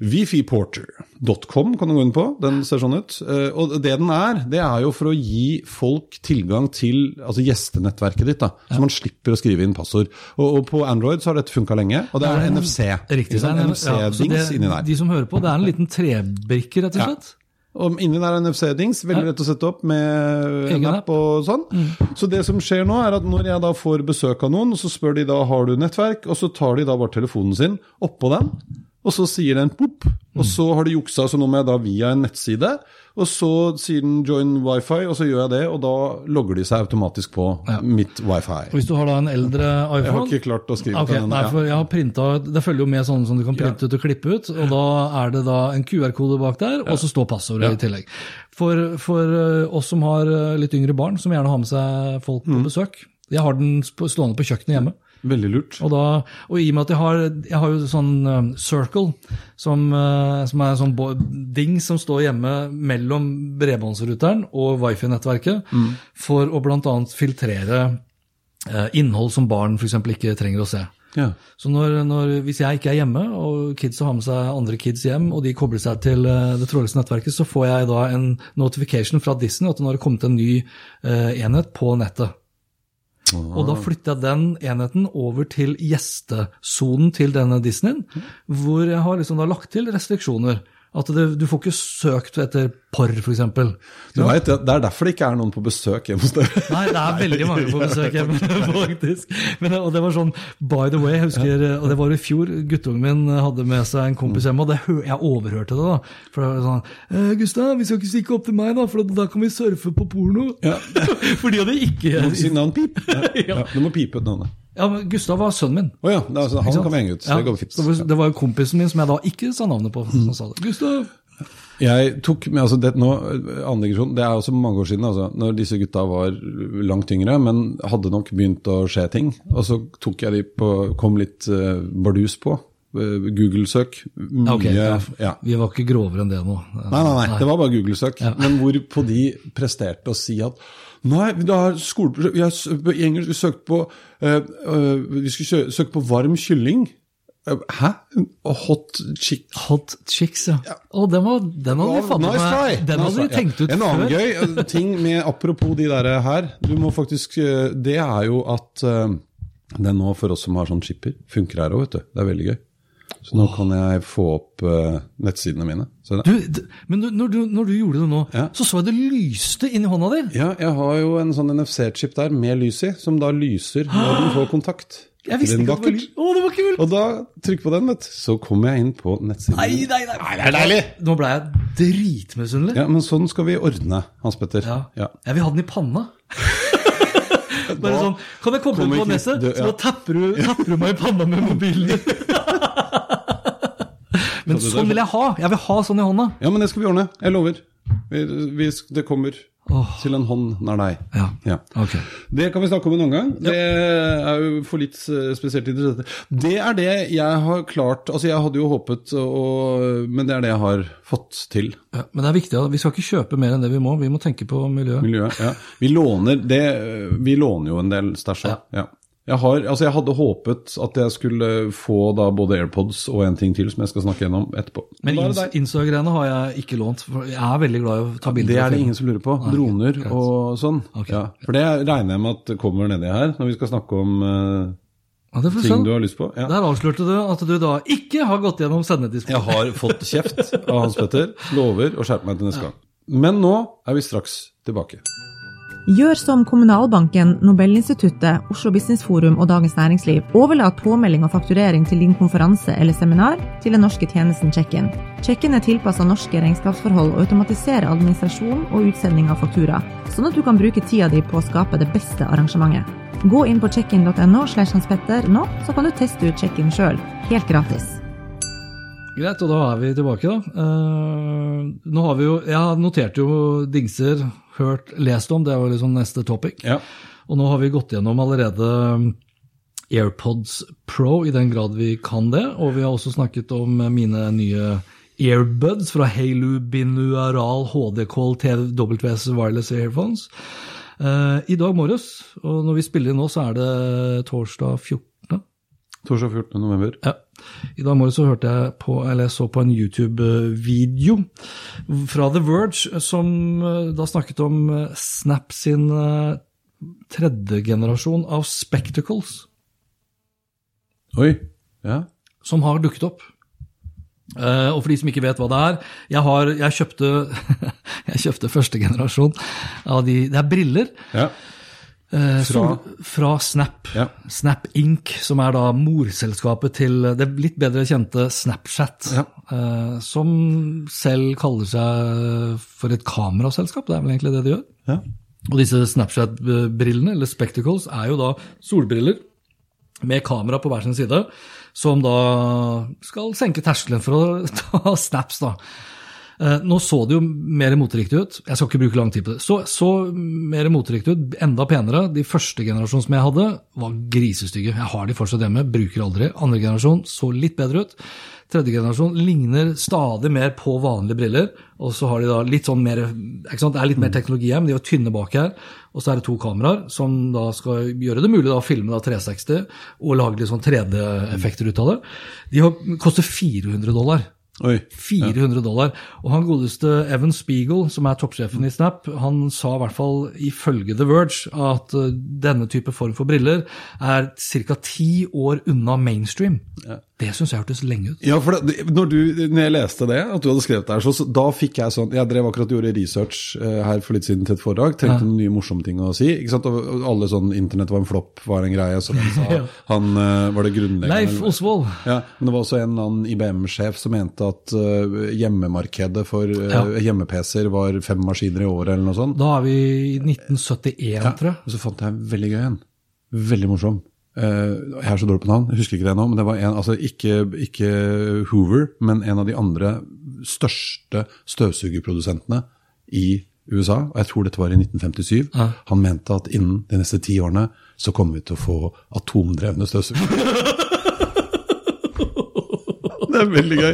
wifiporter.com, kan du gå inn på. Den ser sånn ut. Eh, Og det den er, det er jo for å gi folk tilgang til altså gjestenettverket ditt. da, Så man slipper å skrive inn passord. Og, og på Android så har dette funka lenge, og det er jo NFC. Riktig. Det er en- ja, NFC-dings det- inni der. De som hører på, det er en liten trebrikke, rett og Ja. slett. Og inni der er NFC-dings, veldig lett å sette opp med en app. og sånn. Så det som skjer nå, er at når jeg da får besøk av noen, så spør de da har du nettverk, og så tar de da bare telefonen sin oppå den, og så sier den pop, og så har du juksa, så nå må jeg da via en nettside, og så sier den join wifi, og så gjør jeg det, og da logger de seg automatisk på Ja. mitt wifi. Og Hvis du har da en eldre iPhone Jeg har ikke klart å skrive okay, på den. nei, for jeg har printet, Det følger jo med sånn som du kan printe ut og klippe ut, og da er det da en QR-kode bak der, og så står passordet Ja. i tillegg. For, for eh, oss som har eh, litt yngre barn, som gjerne har med seg folk Mm. på besøk Jeg har den stående på kjøkkenet hjemme. Veldig lurt. Og, da, og i og med at jeg har, jeg har jo sånn eh, circle, som, eh, som er en sånn ding som står hjemme mellom bredbåndsruteren og wifi-nettverket, for å bl.a. filtrere eh, innhold som barn f.eks. ikke trenger å se. Ja. Så når, når, hvis jeg ikke er hjemme, og kidsa har med seg andre kids hjem, og de kobler seg til eh, det trådløse nettverket, så får jeg da en notification fra Disney at nå har det kommet en ny enhet på nettet. Og da flytter jeg den enheten over til gjestesonen til denne Disneyen, hvor jeg har liksom da lagt til restriksjoner. At det, du får ikke søkt etter porr, f.eks. Du vet, det er derfor det ikke er noen på besøk hjemme hos dere. Nei, det er veldig mange på besøk hjemme, faktisk. Men, og det var sånn, by the way, jeg husker, og det var i fjor, guttungen min hadde med seg en kompis hjemme, og det, jeg overhørte det da. For det var sånn, eh, Gustav, vi skal ikke stikke opp til meg da, for da kan vi surfe på porno. Ja. For de hadde ikke... Må du si navn pip? Ja, du må pipe ut navnet. Ja, men Gustav var sønnen min. Oh, ja, det altså, han kan vi henge ut. Ja, det det var- jo kompisen min som jeg da ikke sa navnet på, som sa det. Gustav! Jeg tok med, altså det, nå, annen digresjon, det er også mange år siden, altså, når disse gutta var langt yngre, men hadde nok begynt å skje ting. Og så tok jeg de på, kom litt uh, bardus på. Uh, Google-søk. Mye Ok, ja, ja. vi var ikke grovere enn det nå. Nei, nei, nei, det var bare Google-søk. Ja. Men hvorpå de presterte å si at Nei, det er skoleprosjekt vi har I engelsk vi søkte på eh, eh, Vi skulle sø- søke på varm kylling. Eh, Hæ? Hot chick Hot chicks, ja. Å, den, var, den hadde vi fått med try. Den Nice hadde vi tenkt ut En annen før. gøy ting med apropos de der her, du må faktisk Det er jo at eh, den nå, for oss som har sånn chipper, funker her òg, vet du. Det er veldig gøy. Så nå kan jeg få opp uh, nettsidene mine. Du, men når, du, når du gjorde det nå, Ja. så så jeg det lyste inni hånda di. Ja, jeg har jo en sånn NFC-chip der med lys i, som da lyser når den får kontakt. Jeg visste ikke at det var Å, det var kult! Og da trykk på den, vet du. Så kommer jeg inn på nettsiden. Nei, nei, nei. det er deilig! Nå ble jeg dritmisunnelig. Ja, men sånn skal vi ordne, Hans Petter. Ja. Ja. Jeg vil ha den i panna. Bare sånn, Kan jeg komme på du- så da tapper du, tapper du meg i panna med mobilen din. Men sånn vil jeg ha. Jeg vil ha sånn i hånda. Ja, men det skal vi ordne. Jeg lover. Vi, vi, det kommer. til en hånd nær deg. Ja. Ja. Ok. Det kan vi snakke om en annen gang. Det er jo for litt eh, spesielt interessert. Det er det jeg har klart Altså, jeg hadde jo håpet, og, men det er det jeg har fått til. Ja, men det er viktig, vi skal ikke kjøpe mer enn det vi må. Vi må tenke på miljøet. Miljøet. Ja. Vi låner det Vi låner jo en del stæsj. Ja. Ja. Jeg, har, altså jeg hadde håpet at jeg skulle få da både AirPods og en ting til som jeg skal snakke gjennom etterpå. Men. Insta-greiene har jeg ikke lånt. for Jeg er veldig glad i å ta bilder. Det er det ingen som lurer på. Nei, Droner greit. og sånn. Okay. Ja, for det regner jeg med at kommer nedi her når vi skal snakke om uh, Ja, ting sånn. du har lyst på. Ja. Der avslørte du at du da ikke har gått gjennom sendetidspunkt. Jeg har fått kjeft av Hans Petter, lover å skjerpe meg til neste gang. Men nå er vi straks tilbake. Gjør som Kommunalbanken, Nobelinstituttet, Oslo Business Forum og Dagens Næringsliv. Overlat påmelding og fakturering til din konferanse eller seminar til den norske tjenesten Check-in. Check-in er tilpassa norske regnskapsforhold og automatiserer administrasjon og utsending av faktura, sånn at du kan bruke tida di på å skape det beste arrangementet. Gå inn på checkin.no slash hanspetter nå, så kan du teste ut check-in sjøl, helt gratis. Greit, og da er vi tilbake, da. Uh, nå har vi jo Jeg noterte jo dingser, hørt, lest om, det er jo liksom neste topic. Ja. Og nå har vi gått gjennom allerede um, AirPods Pro, i den grad vi kan det. Og vi har også snakket om mine nye Airbuds fra Halo Binaural HD-Call TWS Wireless Earphones. Eh, I dag morges, og når vi spiller inn nå, så er det torsdag 14. Torsdag 14. november. Ja. I dag morges så hørte jeg på, eller jeg så på en YouTube-video fra The Verge som eh, da snakket om eh, Snap sin eh, tredje generasjon av spectacles Oi. Ja. som har dukket opp. Uh, og for de som ikke vet hva det er Jeg, har, jeg, kjøpte, jeg kjøpte første generasjon av de Det er briller. ja. Eh, Fra? sol, fra Snap. Ja. Snap Inc., som er da morselskapet til det litt bedre kjente Snapchat. Ja. Eh, som selv kaller seg for et kameraselskap, det er vel egentlig det de gjør. Ja. Og disse Snapchat-brillene, eller spectacles, er jo da solbriller med kamera på hver sin side, som da skal senke terskelen for å ta snaps, da. Eh, Nå så det jo mer moteriktig ut. Jeg skal ikke bruke lang tid på det. Så, så mer moteriktig ut, enda penere. De første generasjon som jeg hadde, var grisestygge. Jeg har de fortsatt hjemme, bruker aldri. Andre generasjon så litt bedre ut. Tredje generasjon ligner stadig mer på vanlige briller. Og så har de da litt sånn mer ikke sant? Det er litt mer teknologi her, men de er tynne bak her. Og så er det to kameraer som da skal gjøre det mulig da å filme da 360 og lage litt sånn 3D-effekter ut av det. De har, koster 400 dollar. Oi. 400 dollar. Og han godeste Evan Spiegel, som er toppsjefen i Snap, han sa i hvert fall ifølge The Verge at uh, denne type form for briller er ca. ti år unna mainstream. Det syns jeg hørtes lenge ut. Ja, for det, når, du, når jeg leste det, at du hadde skrevet det her, så, så da fikk jeg sånn Jeg drev akkurat gjorde research eh, her for litt siden til et foredrag. Tenkte noen nye morsomme ting å si. ikke sant? Og alle sånn Internett var en flopp, var en greie. Så han sa han eh, Var det grunnleggende? Leif Osvold. Ja, men det var også en annen IBM-sjef som mente at eh, hjemmemarkedet for uh, Ja. hjemme-PC-er var fem maskiner i året, eller noe sånt. Da er vi i 1971, tror jeg. Og så fant jeg en veldig gøy en. Veldig morsom. Eh, jeg er så dårlig på navn, jeg husker ikke det nå. Men det var en, altså ikke, ikke Hoover, men en av de andre største støvsugerprodusentene i USA. Og jeg tror dette var i 1957. Ja. Han mente at innen de neste ti årene så kommer vi til å få atomdrevne støvsugere. Det er veldig gøy.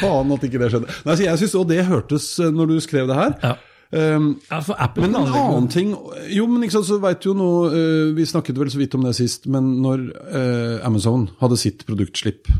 Faen at ikke det skjedde. Nei, jeg synes også det hørtes, eh, når du skrev det her Ja. um, Ja, for Apple men en annen ting Jo, men ikke sant, så vet du jo nå uh, Vi snakket vel så vidt om det sist, men når uh, Amazon hadde sitt produktslipp,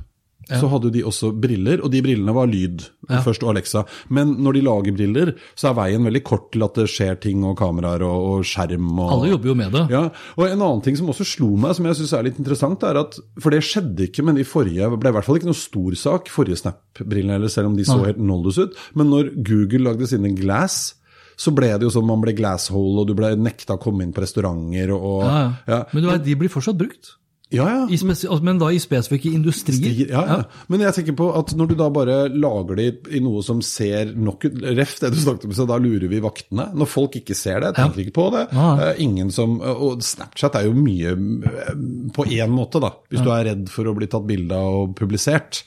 så hadde de også briller, og de brillene var lyd. Først og Alexa. Men når de lager briller, så er veien veldig kort til at det skjer ting, og kameraer og, og skjerm. Og, Alle jobber jo med det. ja, og En annen ting som også slo meg, som jeg syns er litt interessant, er at For det skjedde ikke med de forrige ble i hvert fall ikke noe stor sak, forrige Snap-brillene, eller selv om de så helt noldus ut. Men når Google lagde sine Glass, så ble det jo sånn man ble glasshole, og du ble nekta å komme inn på restauranter og, og Ja, ja. ja. Men vet, de blir fortsatt brukt. Ja, ja. I altså, men da i spesifikke industrier. Stier, ja, ja. Men jeg tenker på at når du da bare lager det i noe som ser nok ut Ref, det du snakket om, så da lurer vi vaktene. Når folk ikke ser det, tenker ikke på det. Ja. Eh, ingen som, Og Snapchat er jo mye uh, på én måte, da. Hvis du er redd for å bli tatt bilde av og publisert.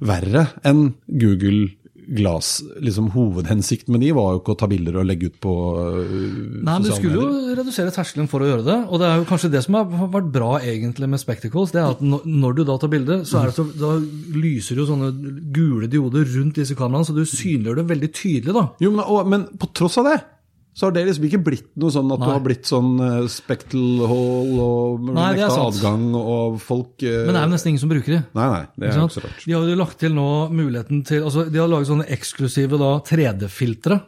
Verre enn Google glass liksom Hovedhensikten med de var jo ikke å ta bilder og legge ut på uh, Nei, men Du skulle jo redusere terskelen for å gjøre det. Og det er jo kanskje det som har vært bra egentlig med spectacles. det er at når- du da tar bilde, så så, da lyser jo sånne gule dioder rundt disse kameraene, så du synliggjør det veldig tydelig. da. Jo, men, og, men på tross av det, så har det liksom ikke blitt noe sånn at Nei. du har blitt sånn uh, Spectral-hall og Nei, nekta adgang og folk uh, Men det er jo nesten ingen som bruker det. Nei, nei, det er ikke så rart. De har jo lagt til nå muligheten til altså De har laget sånne eksklusive 3D-filtre.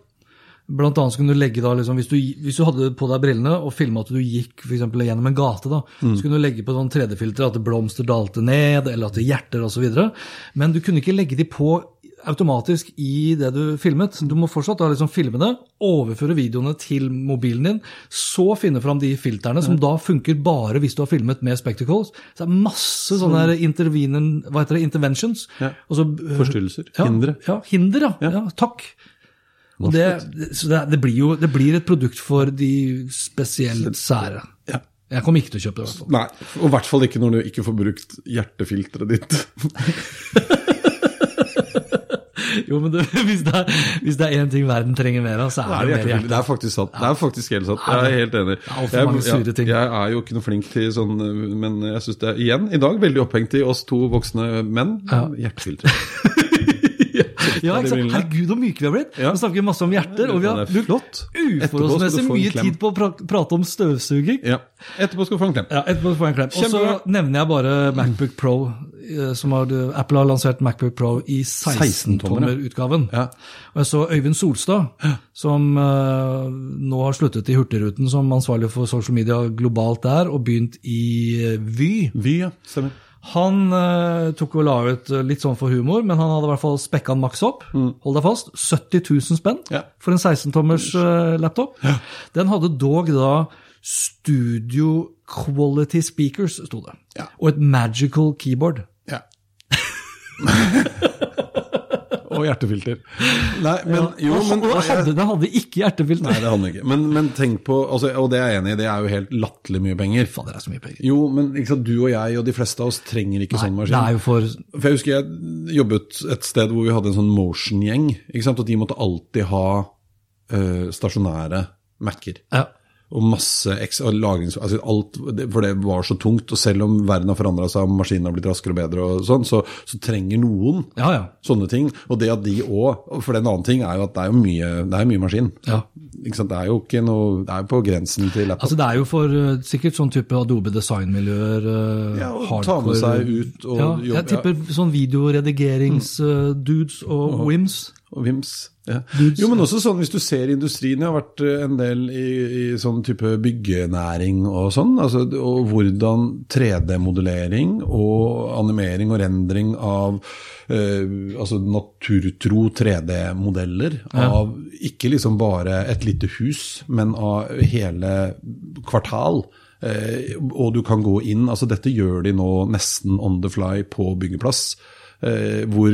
Blant annet så kunne du legge da, liksom, hvis, du, hvis du hadde på deg brillene og filma at du gikk for eksempel, gjennom en gate, da, Mm. så kunne du legge på sånn 3D-filtre at blomster dalte ned, eller at det hjerter osv. Men du kunne ikke legge de på automatisk i det du filmet. Du må fortsatt da liksom filme det, overføre videoene til mobilen din, så finne fram de filterne, som da funker bare hvis du har filmet med spectacles. Så det er masse sånne hva heter det, interventions. Ja. Så- Forstyrrelser. ja, Hindre. Ja, hinder, ja. ja. takk. Og det, så det, det blir jo det blir et produkt for de spesielt sære. Ja. Jeg kommer ikke til å kjøpe det. i hvert fall. Nei, og i hvert fall ikke når du ikke får brukt hjertefilteret ditt. Jo, men det, hvis, det er, hvis det er én ting verden trenger mer av, så Det er er, det mer hjerte. det er faktisk sant. Det er faktisk helt sant. Jeg er helt enig. er Jeg, jeg, jeg er jo ikke noe flink til sånn, men jeg syns det er igjen i dag veldig opphengt i oss to voksne menn. Ja. Hjertefiltre. Ja? Herregud, så myke vi har blitt. Ja. Vi snakker masse om hjerter, og vi har brukt. Uforholdsmessig mye tid på å pra prate om støvsuging. Ja. Etterpå skal du få en klem. Ja, etterpå skal du få en klem. Og så nevner jeg bare Macbook Pro, eh, som har, Apple har lansert Macbook Pro i 16-tommer, 16-tommer-utgaven. Ja. Og jeg så Øyvind Solstad, som eh, nå har sluttet i Hurtigruten som ansvarlig for social media globalt der, og begynt i eh, Vy. Vy, ja. Stemmer. Han eh, tok og la ut eh, litt sånn for humor, men han hadde i hvert fall spekka den maks opp. Hold deg fast. 70 000 spenn Mm. Ja. for en 16-tommers eh, laptop. Den hadde dog da Studio Quality Speakers, sto det. Ja. Og et magical keyboard. Ja. og hjertefilter. Nei, men jo, men og hadde, det hadde ikke hjertefilter. Nei, det hadde ikke. Men, men tenk på, altså, og det er jeg enig i, det er jo helt latterlig mye penger. Faen, det er så mye penger. Jo, men ikke sant, du og jeg og de fleste av oss trenger ikke sånn Det er jo for For jeg husker jeg jobbet et sted hvor vi hadde en sånn motion-gjeng, ikke sant, og de måtte alltid ha øh, stasjonære Mac-er. ja. Og masse og lagrings... Altså alt, for det var så tungt. Og selv om verden har forandra seg og maskinen har blitt raskere og bedre, og sånn, så, så trenger noen ja, ja. sånne ting. Og det at de òg For en annen ting er jo at det er mye, det er mye maskin. ja. Det er jo ikke noe Det er på grensen til laptop. Altså Det er jo for eh, sikkert sånn type Adobe designmiljøer. uh, Ja, og ta med seg ut og ja, jobbe- Jeg tipper sånn videoredigeringsdudes og Wims. Og Vims. Ja. Jo, men også sånn hvis du ser industrien. Jeg har vært eh, en del i, i sånn type byggenæring og sånn. Altså, og hvordan 3D-modellering og animering og rendring av eh, altså naturtro 3D-modeller av ikke liksom bare et lite hus, men av hele kvartal. Eh, og du kan gå inn altså Dette gjør de nå nesten on the fly på byggeplass. Eh, hvor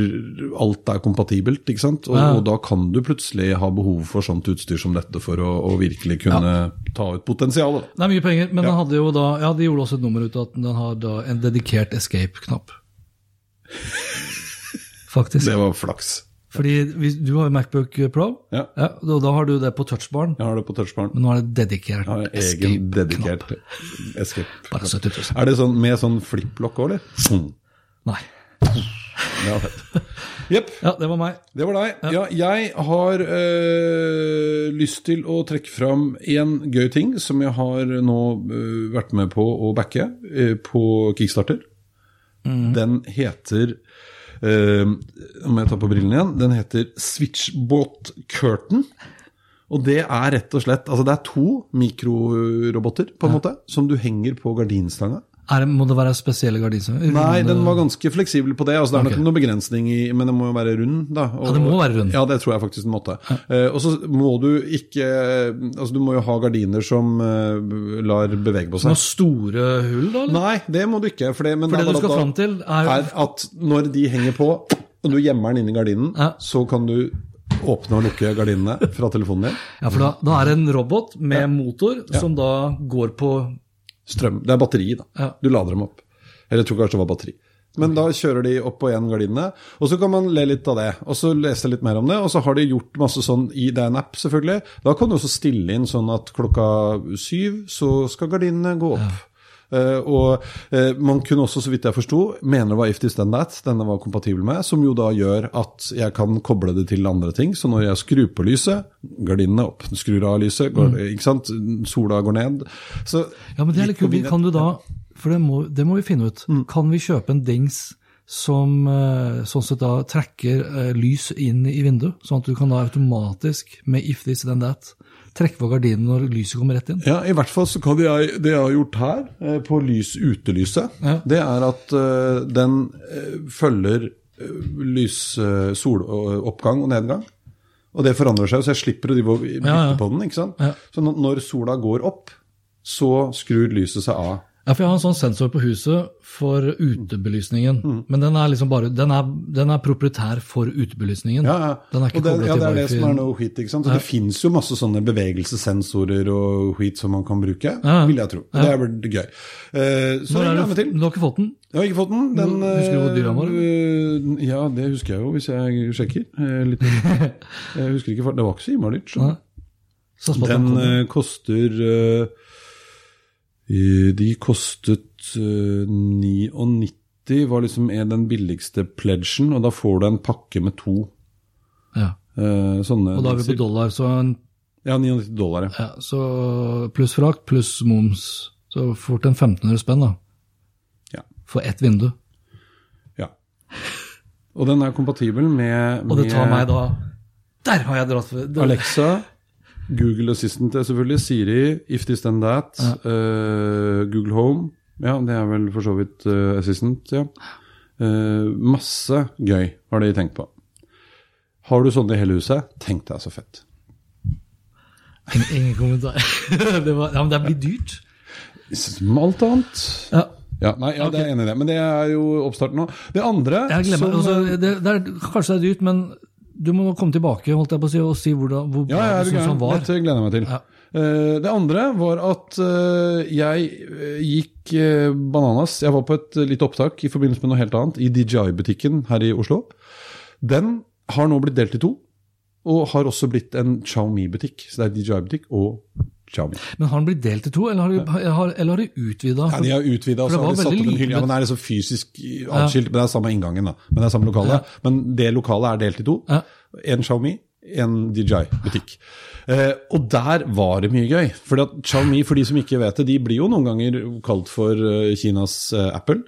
alt er kompatibelt, ikke sant? Og, Ja. og da kan du plutselig ha behov for sånt utstyr som dette for å, å virkelig kunne ta ut potensialet. Det er mye penger, men Ja. da Ja, de gjorde også et nummer ut av at den har en dedikert escape-knapp. Faktisk. Det var flaks. Fordi du har jo Macbook Pro, Ja. og da har du det på touchbaren. Jeg har det på touchbaren. Men nå er det dedikert escape-knapp. escape. Bare 70 000. Er det sånn med sånn flipplokk òg, eller? Nei. Jepp. Ja, det var meg. Det var deg. Ja, jeg har øh, lyst til å trekke fram en gøy ting som jeg har nå øh, vært med på å backe øh, på Kickstarter. Den heter Nå må jeg ta på brillene igjen. Den heter Switchbot Curtain. Og det er rett og slett Altså, det er to mikroroboter, på en måte, som du henger på gardinstanga. Er må det være spesielle gardiner? Nei, den var ganske fleksibel på det. altså Det er okay. nok noen noe begrensning i Men den må jo være rund, da. Og, Ja, det må være rund. Ja, det tror jeg faktisk den måtte. Eh, og så må du ikke Altså, du må jo ha gardiner som uh, lar bevege på Noen seg. store hull, da? eller? Nei, det må du ikke. For det, men For det du skal da- fram til, er er at når de henger på, og du gjemmer den inni gardinen, Ja. så kan du åpne og lukke gardinene fra telefonen din. Ja, for da, da er det en robot med motor som da går på Strøm. Det er batteri, da. Ja. Du lader dem opp. Eller jeg tror kanskje det var batteri. Men da kjører de opp og igjen gardinene, og så kan man le litt av det. Og så lese litt mer om det, og så har de gjort masse sånn i det er en app, selvfølgelig. Da kan du også stille inn sånn at klokka syv så skal gardinene gå opp. Eh, og eh, man kunne også, så vidt jeg forsto, mener det var If This Then That denne var kompatibel med, som jo da gjør at jeg kan koble det til andre ting. Så når jeg skrur på lyset, gardinene opp. Skrur av lyset, går, ikke sant? sola går ned. Så Ja, men det er litt kult. Kan du da, for det må, det må vi finne ut, kan vi kjøpe en dings som eh, sånn sett da trekker lys inn i vinduet, sånn at du kan da automatisk, med if this then that, trekke på gardinen når lyset kommer rett inn? Ja, i hvert fall så kan jeg, det jeg har gjort her, eh, på lys, utelyset, Ja. det er at eh, den eh, følger lys, soloppgang og nedgang. Og det forandrer seg, så jeg slipper å bytte Ja, ja. på den. ikke sant? Så når sola går opp, så skrur lyset seg av. Ja, for jeg har en sånn sensor på huset for utebelysningen, Mm. men den er liksom bare, den er, den er proprietær for utebelysningen. Ja, ja. Den er ikke det, koblet ja, til det er det som er noe skit. ikke sant? Så Det finnes jo masse sånne bevegelsessensorer og skit som man kan bruke, Ja. vil jeg tro. Ja. Det er vel gøy. Uh, så Når er det, til. du har ikke fått den? Jeg har ikke fått den. den Husker du hvor dyr den var, Uh, Ja, det husker jeg jo hvis jeg sjekker. Uh, Litt, jeg husker ikke, for det var ikke så innmari dyrt. Den koster De kostet eh, 99, var liksom er den billigste pledgen, og da får du en pakke med to ja. eh, sånne. Og da er vi på dollar, så, en, Ja, 99 dollar, ja. ja, så pluss frakt, pluss moms, så fort en 1500 spenn da. Ja. For ett vindu. ja. Og den er kompatibel med, Og det tar meg da Der har jeg dratt for Alexa, Google Assistant er selvfølgelig, Siri, If This Then That, eh, Google Home. Ja, det er vel for så vidt uh, Assistant, ja. Uh, masse gøy har de tenkt på. Har du sånne i hele huset? Tenk deg så fett. Ingen, kommentar. det, var, ja, men det blir dyrt. Som alt annet. Ja. Ja, nei, ja, det er enig i det. Men det er jo oppstarten nå. Det andre Jeg glemmer, som, altså, det, det er, Kanskje det er dyrt, men du må komme tilbake holdt jeg på å si, og si hvordan, hvor bra Ja, du syns han var. Dette gleder jeg meg til. Ja. Eh, det andre var at eh, jeg eh, gikk bananas. Jeg var på et lite opptak i forbindelse med noe helt annet i DJI-butikken her i Oslo. Den har nå blitt delt i to, og har også blitt en Xiaomi-butikk. Så det er DJI-butikk og Xiaomi. Men har den blitt delt i to, eller har de, har, eller har de utvida? Ja, de har utvida, og så har de satt opp en hylle. Ja, men det er liksom fysisk atskilt, men det er samme inngangen, da. Men det er samme lokale. Men det lokalet er delt i to. Ja. En Xiaomi, en DJI-butikk. Eh, og der var det mye gøy. For at Xiaomi, for de som ikke vet det, de blir jo noen ganger kalt for eh, Kinas eh, Apple.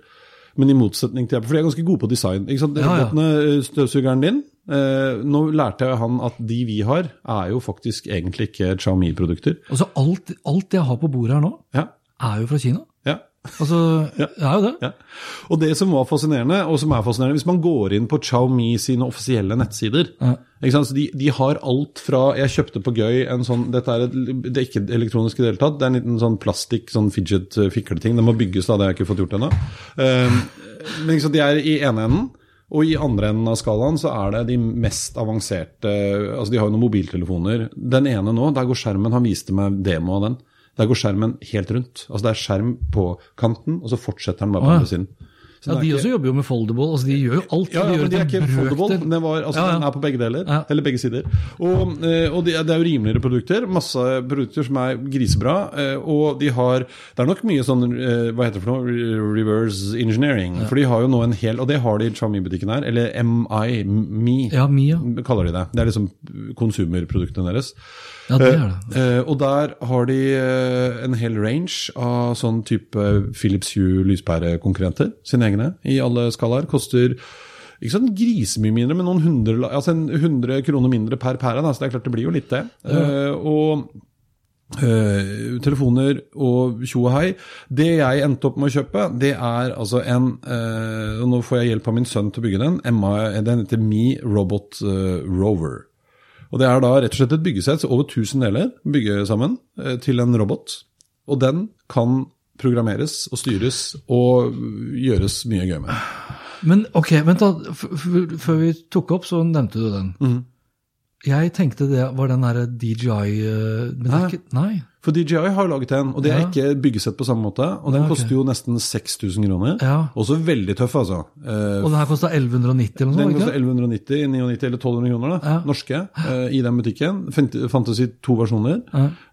Men i motsetning til for de er ganske gode på design. Ikke sant? Ja, ja. Eh, støvsugeren din, eh, nå lærte jeg han at de vi har, er jo faktisk egentlig ikke Xiaomi-produkter. Altså, alt, alt jeg har på bordet her nå, Ja, er jo fra Kina. Ja. Altså, det er jo det. Ja. Og det som var fascinerende, og som er fascinerende, hvis man går inn på Xiaomi sine offisielle nettsider Ja. de, de har alt fra Jeg kjøpte på Gøy en sånn Dette er, et, det er ikke elektronisk i det hele tatt. Det er en liten sånn plastikk, sånn fidget-fikleting. Den må bygges, da. Det har jeg ikke fått gjort ennå. Um, men sant, de er i ene enden. Og i andre enden av skalaen så er det de mest avanserte Altså, de har jo noen mobiltelefoner. Den ene nå, der går skjermen Han viste meg demo av den. Der går skjermen helt rundt. Altså det er skjerm på kanten, og så fortsetter den bare på andre siden. Så Ja, De ikke- også jobber jo med foldable. altså De gjør jo alt. ja, ja, gjør men de er ikke foldable. Den, var, altså, Ja, den er på begge deler. Eller begge sider. Og, eh, og det, er- det er jo rimeligere produkter. Masse produkter som er grisebra. eh, Og de har Det er nok mye sånn eh, Hva heter det for noe? Reverse engineering. For de har jo nå en hel Og det har de i Xiaomi-butikken her. Eller MI, Mi, Ja, Mia. kaller de det. Det er liksom konsumerproduktene deres. Ja, det er det. Uh, og der har de uh, en hel range av sånn type Philips Hue lyspærekonkurrenter. Sine egne, i alle skalaer. Koster ikke sånn grisemye mindre, men noen hundre, altså en 100 kroner mindre per pære. Da, så det er klart det blir jo litt det. Eh, og Uh, telefoner og tjo og hei. Det jeg endte opp med å kjøpe, det er altså en uh, og Nå får jeg hjelp av min sønn til å bygge den. Emma, den heter Me Robot uh, Rover. Og Det er da rett og slett et byggesett, over 1000 deler bygge sammen eh, til en robot. Og den kan programmeres og styres og gjøres mye gøy med. Men ok, vent da. Før vi tok opp, så nevnte du den. Mm. Jeg tenkte det var den derre DJI eh, Men det er Nei. ikke Nei. For DJI har laget en, og det er ikke byggesett på samme måte. Og den Ja, okay. koster jo nesten 6000 kroner. Ja. Også veldig tøff, altså. Eh, Og den her kosta 1190 eller noe den kosta koster 1190, 99 eller 1200 kroner, da, Ja. norske, eh, i den butikken. Fantes i to versjoner.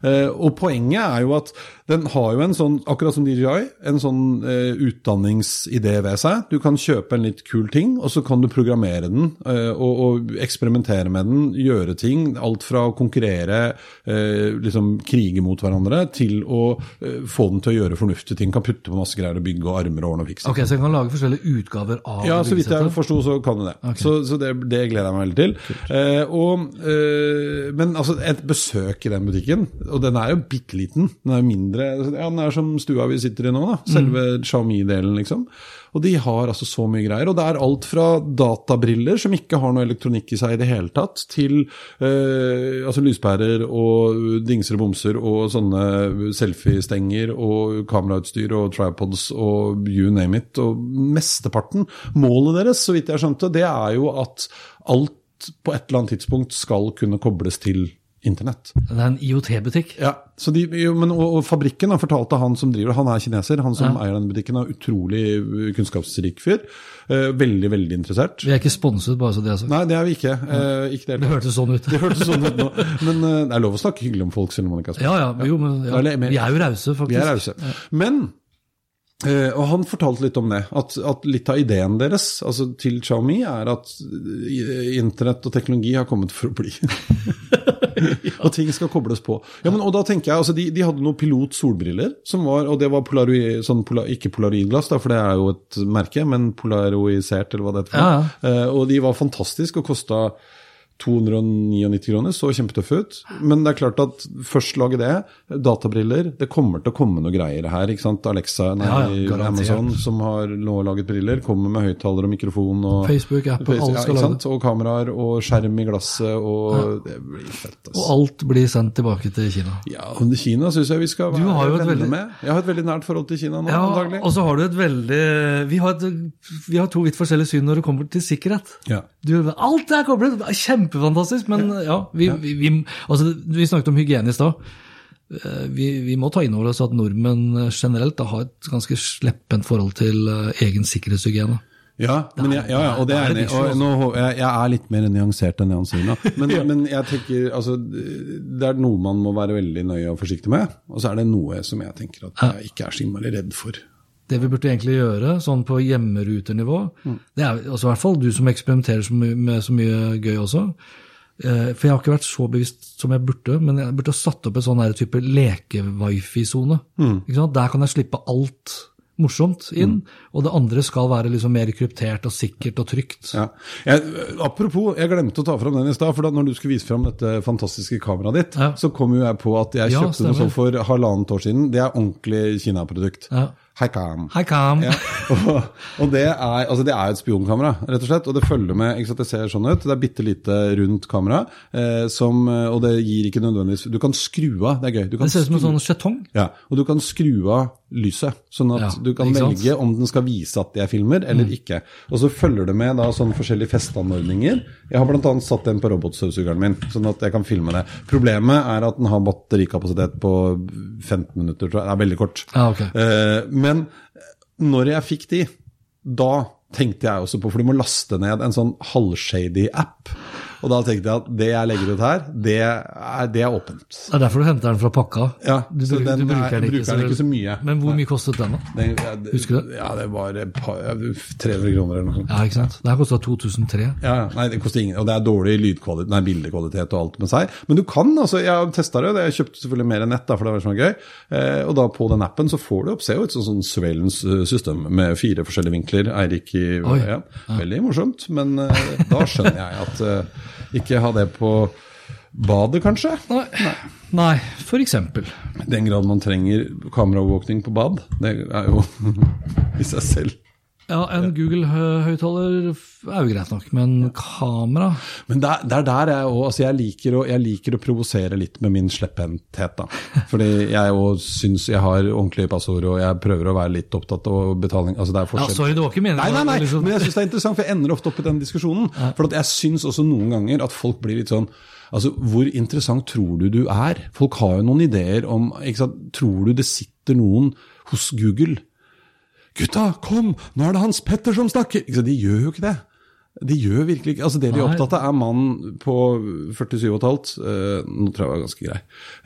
Eh, og poenget er jo at den har jo en sånn, akkurat som DJI, en sånn utdanningsidé ved seg. Du kan kjøpe en litt kul ting, og så kan du programmere den og, og eksperimentere med den, gjøre ting. Alt fra å konkurrere, eh, liksom krige mot hverandre, til å eh, få den til å gjøre fornuftige ting. Kan putte på masse greier og bygge og armer og ordne og fikse. Ok, Så jeg kan lage forskjellige utgaver av Ja, så vidt jeg forsto, så kan du det. Så, så det, det gleder jeg meg veldig til. Eh, og, eh, men altså, et besøk i den butikken, og den er jo bitte liten, den er jo mindre ja, Den er som stua vi sitter i nå, da. Selve Xiaomi-delen, liksom. Og de har altså så mye greier. Og det er alt fra databriller som ikke har noe elektronikk i seg i det hele tatt, til eh, altså lyspærer og dingser og bomser og sånne selfiestenger og kamerautstyr og tripods og you name it. Og mesteparten, målet deres, så vidt jeg skjønte, det er jo at alt på et eller annet tidspunkt skal kunne kobles til internett. Det er en IOT-butikk. Ja, så de, jo, men, og, og fabrikken har fortalte han som driver, han er kineser, han som Ja. eier den butikken, er utrolig uh, kunnskapsrik fyr. Eh, veldig, veldig interessert. Vi er ikke sponset, bare så det er sagt. Nei, det er vi ikke. Eh, ikke det, Det hørtes sånn ut. det hørtes sånn ut nå. Men eh, det er lov å snakke hyggelig om folk selv om man ikke er Ja, ja, jo, men ja. Eller men, Vi er jo rause, faktisk. Vi er rause. Men Uh, og han fortalte litt om det, at, at litt av ideen deres altså til Xiaomi er at eh, internett og teknologi har kommet for å bli. Og ting skal kobles på. Ja, men, og da tenker jeg, altså De, de hadde noen pilot solbriller, som var, og det var polaroid, sånn pola, ikke polaroidglass, for det er jo et merke, men polaroisert, eller hva det heter. Ja, Uh, og de var fantastiske og kosta 299 kroner, så kjempetøff ut. Men det er klart at først lage det, databriller, det kommer til å komme noe greier her. ikke sant? Alexa, nei, Ja, ja. Amazon, som har laget briller, kommer med høyttaler og mikrofon. og Facebook, Apple, Face- alle ja, skal ikke lage sant? Og kameraer og skjerm i glasset, og det blir fett. Og Altså. alt blir sendt tilbake til Kina. Ja, og Kina syns jeg vi skal være har venner veldig- med. Jeg har et veldig nært forhold til Kina nå, Ja, antagelig. og så har du et veldig vi har, et, vi har to vidt forskjellige syn når det kommer til sikkerhet. Ja. Du, alt er koblet! det er Kjempefantastisk! Men ja, vi, vi, vi, altså, vi snakket om hygiene i stad. Eh, Vi, vi må ta inn over oss at nordmenn generelt da, har et ganske sleppent forhold til eh, egen sikkerhetshygiene. Ja, men jeg, ja, ja, og det er enig. Og altså. nå, hå- jeg, jeg er litt mer nyansert enn sier nå. Men, men jeg tenker, altså, det er noe man må være veldig nøye og forsiktig med. Og så er det noe som jeg tenker at jeg ikke er så innmari redd for. Det vi burde egentlig gjøre, sånn på hjemmeruternivå, det er altså i hvert fall du som eksperimenterer så med så mye gøy også. eh, For jeg har ikke vært så bevisst som jeg burde, men jeg burde ha satt opp en sånn type leke-wifi-sone. Mm. Der kan jeg slippe alt morsomt inn, og det andre skal være liksom mer kryptert og sikkert og trygt. Ja. Jeg, apropos, jeg glemte å ta fram den i stad. for da når du skulle vise fram dette fantastiske kameraet ditt, Ja. så kom jo jeg på at jeg Ja, kjøpte noe sånt for halvannet år siden. Det er ordentlig Kina-produkt. Ja. Haikam. Hei, Kam! Ja, og, og det, er, altså det er et spionkamera, rett og slett. Og det følger med. ikke sant, Det ser sånn ut. Det er bitte lite rundt kamera. Eh, som, eh, og det gir ikke nødvendigvis Du kan skru av, det er gøy. Du kan Det ser ut som en sånn skjetong. ja, og du kan skru av lyset, sånn at Ja, du kan velge om den skal vise at jeg filmer eller ikke. Og så følger det med da sånn forskjellige festanordninger. Jeg har bl.a. satt den på robotstøvsugeren min, sånn at jeg kan filme det. Problemet er at den har batterikapasitet på 15 minutter, tror jeg. Det er veldig kort. Ah, ok. Eh, men når jeg fikk de, da tenkte jeg også på, for du må laste ned en sånn halvshady app. Og da tenkte jeg at det jeg legger ut her, det er, det er åpent. Det er derfor du henter den fra pakka. Ja, du, så den du bruker er- den ikke, bruker den ikke så mye. Men hvor mye kostet den, da? Den, ja, det, Husker du det? Ja, det var par, ja, 300 kroner eller noe sånt. Ja, ikke sant? Det her kosta 2003. Ja, nei, det koster ingen, og det er dårlig lydkvalitet, nei, bildekvalitet og alt med seg. Men du kan, altså, jeg har testa det, jeg kjøpte selvfølgelig mer enn nett, da, for det var sånn gøy. Eh, og da på den appen så får du opp, ser jo et sånt sånn surveillance eh, system med fire forskjellige vinkler. Eirik i Oi. ja, Veldig morsomt, men eh, da skjønner jeg at eh, ikke ha det på badet, kanskje. Nei. Nei, for eksempel. I den grad man trenger kameraovervåkning på bad. Det er jo i seg selv Ja, en Google-høyttaler er jo greit nok, men kamera Men det er er der jeg òg altså jeg, liker å- jeg liker å provosere litt med min slepphendthet, da. Fordi jeg òg syns jeg har ordentlige passord, og jeg prøver å være litt opptatt av betaling. Altså det er Ja, sorry, det var ikke meningen. Nei, nei, nei, liksom- men jeg syns det er interessant, for jeg ender ofte opp i den diskusjonen. For at jeg syns også noen ganger at folk blir litt sånn Altså, Hvor interessant tror du du er? Folk har jo noen ideer om ikke sant? Tror du det sitter noen hos Google Gutta, kom, nå er det Hans Petter som snakker! De gjør jo ikke det. De gjør virkelig ikke altså Det de er opptatt av, er mannen på 47,5 eh, Nå tror jeg var ganske grei.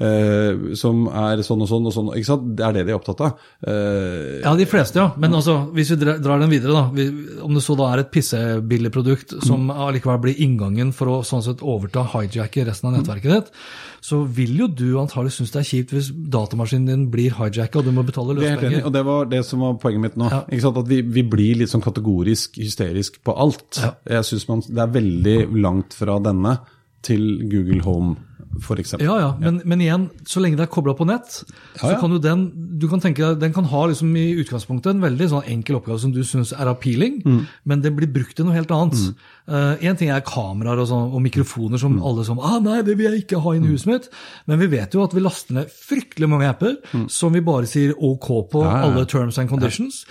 Eh, som er sånn og sånn og sånn. ikke sant? Det er det de er opptatt av. Eh, Ja, de fleste, ja. Men altså, hvis vi drar den videre, da. Om det så da er et pissebillig produkt som allikevel blir inngangen for å sånn sett overta hijacke resten av nettverket ditt, så vil jo du antagelig synes det er kjipt hvis datamaskinen din blir hijacka og du må betale Det er løsepenger. og det var det som var poenget mitt nå. Ja. At vi, vi blir litt sånn kategorisk hysterisk på alt. Ja. Jeg synes man, Det er veldig langt fra denne til Google Home, f.eks. Ja, ja, men, men igjen, så lenge det er kobla på nett, Ja, ja. så kan jo den du kan tenke deg, den kan ha liksom i utgangspunktet en veldig sånn enkel oppgave som du syns er appealing, Mm. men det blir brukt til noe helt annet. Én ting er kameraer og, sånn, og mikrofoner som Mm. alle som ah, nei, det vil jeg ikke ha inn i huset mitt. Men vi vet jo at vi laster ned fryktelig mange apper som vi bare sier OK på Mm. Ja, ja, ja. alle terms and conditions.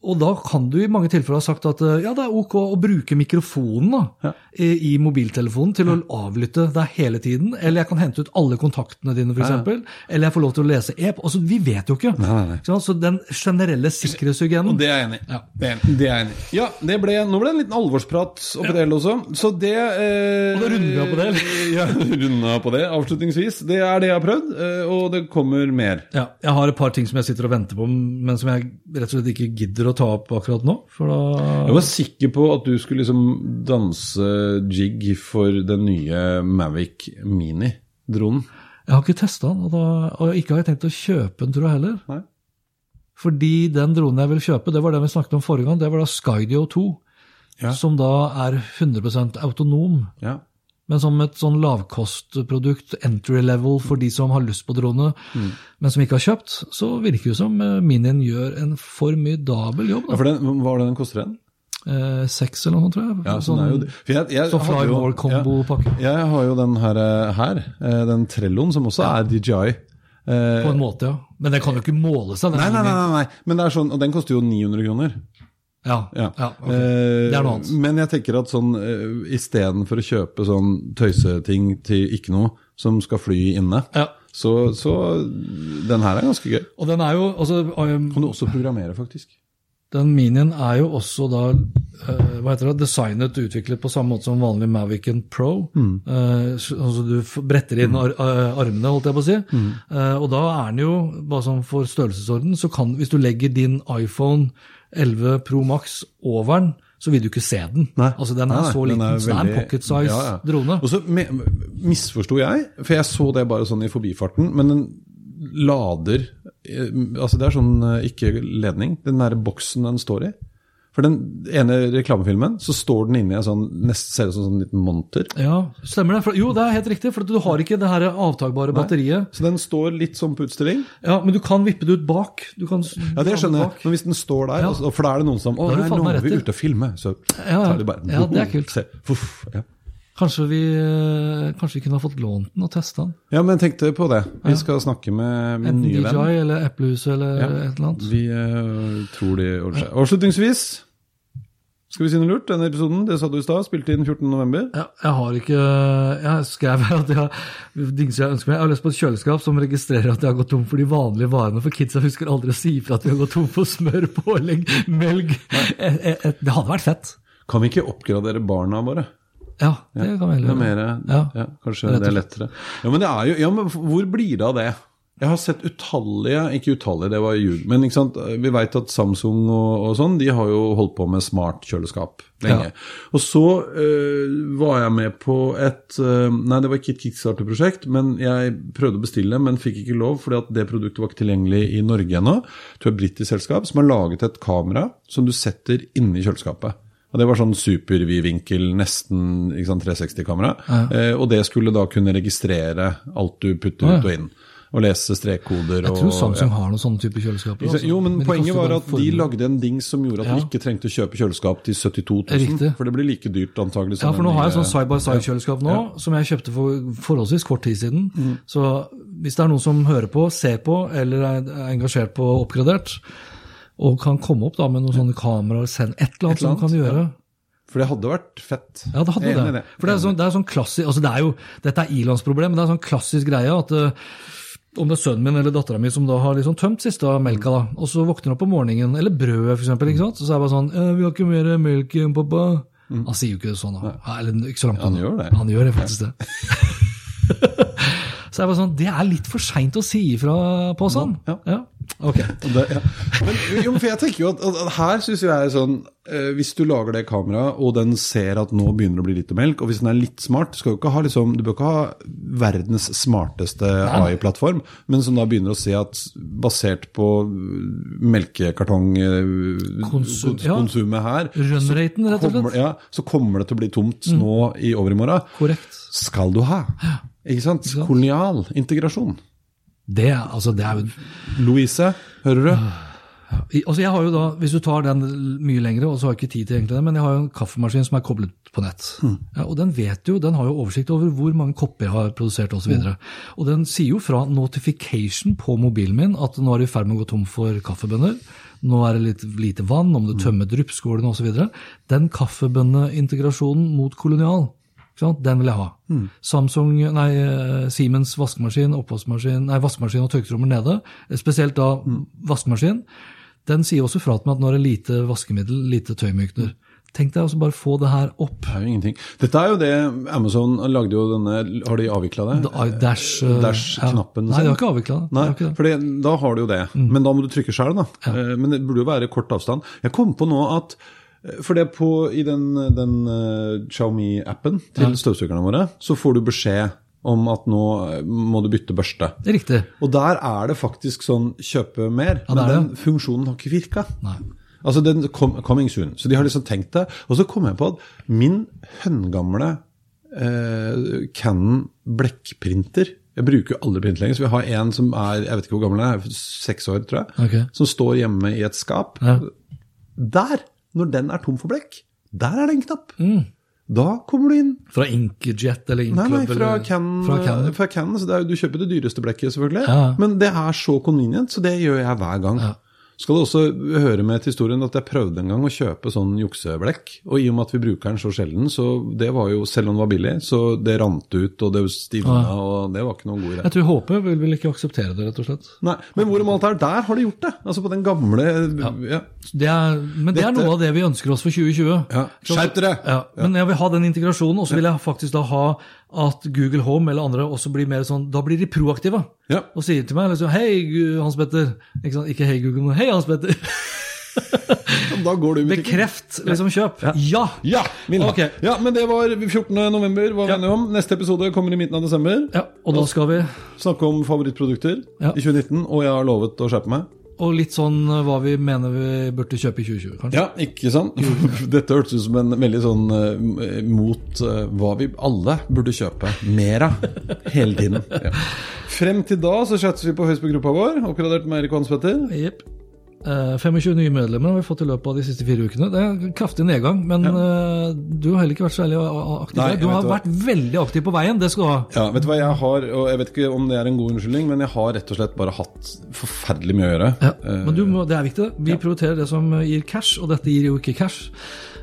Og da kan du i mange tilfeller ha sagt at eh, ja, det er ok å bruke mikrofonen da, i, i mobiltelefonen til å avlytte deg hele tiden. Eller jeg kan hente ut alle kontaktene dine, f.eks. eksempel Eller jeg får lov til å lese e altså, Vi vet jo ikke. Nei, nei. Så den generelle sikkerhetshygienen Og det er jeg enig i. Ja. Det er. Det er enig. Ja, det ble, nå ble det en liten alvorsprat oppi det hele også. Så det eh, Og da runder vi av på det, eller? Ja, runder av på det, avslutningsvis. Det er det jeg har prøvd, eh, og det kommer mer. Ja, jeg har et par ting som jeg sitter og venter på, men som jeg rett og slett ikke gidder å ta opp akkurat nå. For Jeg var sikker på at du skulle liksom danse jig for den nye Mavic Mini-dronen. Jeg har ikke testa den, og, da, og ikke har jeg tenkt å kjøpe den, tror jeg heller. Nei. Fordi den dronen jeg vil kjøpe, det var den vi snakket om forrige gang, det var da Skydio 2. Ja. Som da er 100% autonom. Ja. Men som et sånn lavkostprodukt, entry level for de som har lyst på drone, Mm. men som ikke har kjøpt, så virker det som eh, Minien gjør en formidabel jobb. Ja, for den, hva var det den koster igjen? Eh, Seks eller noe, tror jeg. Ja, sånn, sånn er. For jeg, jeg sånn hadde fly jo- more combo-pakke. Ja, jeg har jo den her, eh, her eh, den Trelloen, som også er DJI. Eh, På en måte, ja. Men den kan jo ikke måle seg. nei, nei, nei, nei, nei, men det er sånn, og den koster jo 900 kroner. Ja, Ja. ja, ok. Eh, Det er noe annet. Men jeg tenker at sånn, uh, istedenfor å kjøpe sånn tøyseting til ikke noe, som skal fly inne, Ja. så, så den her er ganske gøy. Og den er jo også, um, Kan du også programmere, faktisk. Den Minien er jo også da uh, hva heter det, designet og utviklet på samme måte som vanlig Mavicen Pro. Eh, så- altså du bretter inn ar eh, armene, holdt jeg på å si. Eh, og da er den jo, bare sånn for størrelsesorden, så kan hvis du legger din iPhone 11 Pro Max over den, så vil du ikke se den. Altså Den er Nei, så så den veldig... så det er en pocket size Ja, ja. drone. Og så misforsto jeg, for jeg så det bare sånn i forbifarten, men den lader eh, Altså det er sånn eh, ikke ledning, den der boksen den står i. For den ene reklamefilmen så står den inni en sånn nesten ser ut som en sånn liten monter. Ja, stemmer det? For, jo, det er helt riktig, for du har ikke det her avtagbare batteriet. Så den står litt sånn på utstilling. Ja, Men du kan vippe det ut bak. Du kan Ja, det skjønner jeg, men hvis den står der, Ja. altså, for da er det noen som Å, nei, nå er vi ute og filme, så Ja, ja. tar de bare Ja, det er kult. Se, Uff, ja. Kanskje vi, eh, kanskje vi kunne ha fått lånt den og testa den? ja, men tenk tenkte på det. Vi skal snakke med min Enten nye DJI venn. eller Applehuset eller Ja. et eller annet. Vi uh, tror de ordner seg. Avslutningsvis, skal vi si noe lurt? Denne episoden, det sa du i stad, spilte inn 14.11. Ja, jeg har ikke Jeg skrev at jeg har dingser jeg ønsker meg. Jeg har lyst på et kjøleskap som registrerer at jeg har gått tom for de vanlige varene. For kidsa husker aldri å si ifra at vi har gått tom for smør, pålegg, melk. Eh, Det hadde vært fett. Kan vi ikke oppgradere barna våre? Ja, det kan vi gjøre. mer, Ja. ja. kanskje det er lettere. Ja, men det er jo, ja, men hvor blir det av det? Jeg har sett utallige, ikke utallige, det var jul, men vi vet at Samsung og, og sånn, de har jo holdt på med smart kjøleskap Ja. Og så øh, var jeg med på et, øh, nei det var ikke et Kickstarter-prosjekt, men jeg prøvde å bestille, men fikk ikke lov, fordi at det produktet var ikke tilgjengelig i Norge ennå. Det er et britisk selskap som har laget et kamera som du setter inni kjøleskapet. Og Det var sånn supervidvinkel, nesten ikke sant, 360-kamera. Eh, og det skulle da kunne registrere alt du putter Ja. ut og inn. og lese strekkoder. Jeg tror og, Samsung ja. har noen sånne type kjøleskaper. Også. Jo, men, men poenget var at de lagde en dings som gjorde at Ja. du ikke trengte å kjøpe kjøleskap til 72 000. Riktig. For det blir like dyrt antagelig Ja, for nå har jeg sånn side-by-side-kjøleskap nå, som jeg kjøpte for forholdsvis kort tid siden. Mm. Så hvis det er noen som hører på, ser på, eller er er engasjert på oppgradert, og kan komme opp da med noen sånne kameraer, send et eller annet Et eller som kan annet, gjøre. For det hadde vært fett. Ja, det hadde er det. For det er sånn, det er sånn klassisk, altså det er jo, Dette er ilandsproblem, men det er sånn klassisk greie at uh, om det er sønnen min eller dattera mi som da har liksom tømt siste av melka, da, og så våkner han opp om morgenen, eller brødet f.eks., ikke sant? så er det bare sånn «Eh, 'Vi har ikke mer melk igjen, pappa.' Han sier jo ikke det sånn, da. Ja, eller ikke så langt Han gjør det. Han gjør det faktisk det. så jeg bare sånn, Det er litt for seint å si ifra på sånn. Ja. Ja. Ok. Det, ja. Men jo, for jeg tenker jo at, at, her syns jeg er sånn eh, Hvis du lager det kameraet, og den ser at nå begynner det å bli litt melk, og hvis den er litt smart skal Du ikke ha liksom, du bør ikke ha verdens smarteste AI-plattform, men som da begynner å se at basert på Konsum- ja. melkekartongkonsumet her, Run-raten, rett og slett. ja, så kommer det til å bli tomt nå i overmorgen. Korrekt. Skal du ha? Ikke sant? Kolonial integrasjon. Det, altså, det er jo Louise, hører du? Altså jeg har jo da, Hvis du tar den mye lengre, og så har jeg ikke tid til egentlig det, men jeg har jo en kaffemaskin som er koblet på nett. Ja, og Den vet jo, den har jo oversikt over hvor mange kopper jeg har produsert osv. Og, så og den sier jo fra notification på mobilen min at nå er du i ferd med å gå tom for kaffebønner. Nå er det litt lite vann, om du tømmer dryppskålene osv. Den kaffebønneintegrasjonen mot kolonial, den vil jeg ha. Samsung, nei, eh, Siemens vaskemaskin, oppvaskmaskin, nei, vaskemaskin og tørketrommel nede, spesielt da vaskemaskin, den sier også fra til meg at nå er det lite vaskemiddel, lite tøymykner. Tenk deg altså bare få det her opp. Det er jo ingenting. Dette er jo det Amazon lagde jo denne Har de avvikla det? Dash-knappen. Dash-knappen Ja. Nei, de har ikke avvikla det. De Nei, ikke det. Fordi, da har du jo det. Men da må du trykke sjøl, da. Ja. Men det burde jo være kort avstand. Jeg kom på nå at eh, for det på, I den, den uh, Xiaomi-appen til støvsugerne våre, så får du beskjed om at nå eh, må du bytte børste. Det er riktig. Og der er det faktisk sånn kjøpe mer, Ja, men den funksjonen har ikke virka. Altså, den kom, coming soon. Så de har liksom tenkt det. Og så kom jeg på at min høngamle eh, Canon blekkprinter Jeg bruker jo aldri print lenger, så vi har en som er jeg vet ikke hvor gammel den er, seks år, tror jeg, okay. som står hjemme i et skap. Ja. Der, når den er tom for blekk, der er det en knapp. Mm. Da kommer du inn. Fra Inkjet eller Nei, Inklubb? nei, Canon. Fra det er, jo- du kjøper det dyreste blekket, selvfølgelig. Ja. Men det er så convenient, så det gjør jeg hver gang. Ja. Skal det også høre med til historien at jeg prøvde en gang å kjøpe sånn jukseblekk. Og i og med at vi bruker den så sjelden, så det var jo, selv om det var billig, så det rant ut, og det stivna, Ja. og det var ikke noen god idé. Jeg tror HP vil vel ikke akseptere det, rett og slett. Nei, Men hvorom alt er, der har de gjort det. Altså på den gamle ja. Det er, men det er noe av det vi ønsker oss for 2020. Ja, skjerp dere! Ja, men jeg vil ha den integrasjonen, og så vil jeg faktisk da ha at Google Home eller andre også blir mer sånn Da blir de proaktive Ja. og sier til meg liksom Hei, Hans Petter. Ikke, sant? ikke hei, Google, men hei, Hans Petter. Da går du i butikken. Bekreft liksom kjøp. Ja! Ja, ja, okay. ja, men det var 14. november, var vi enige om. Neste episode kommer i midten av desember. ja! Og da skal vi Snakke om favorittprodukter i 2019, og jeg har lovet å skjerpe meg. Og litt sånn eh, hva vi mener vi burde kjøpe i 2020, kanskje. Ja, ikke sant? Dette hørtes ut som en veldig sånn eh, mot eh, hva vi alle burde kjøpe mer av hele tiden. Ja. Frem til da så chattes vi på Facebook-gruppa vår, oppgradert med Erik Hans Petter. Jepp. Eh, 25 nye medlemmer har vi fått i løpet av de siste fire ukene. Det er en kraftig nedgang, men ja. du har heller ikke vært så veldig aktiv. Nei, du har vært hva. veldig aktiv på veien, det skal du ha. Ja, vet du hva jeg har, og jeg vet ikke om det er en god unnskyldning, men jeg har rett og slett bare hatt forferdelig mye å gjøre. Ja, Eh, men du må, det er viktig. det. Vi prioriterer det som eh, gir cash, og dette gir jo ikke cash.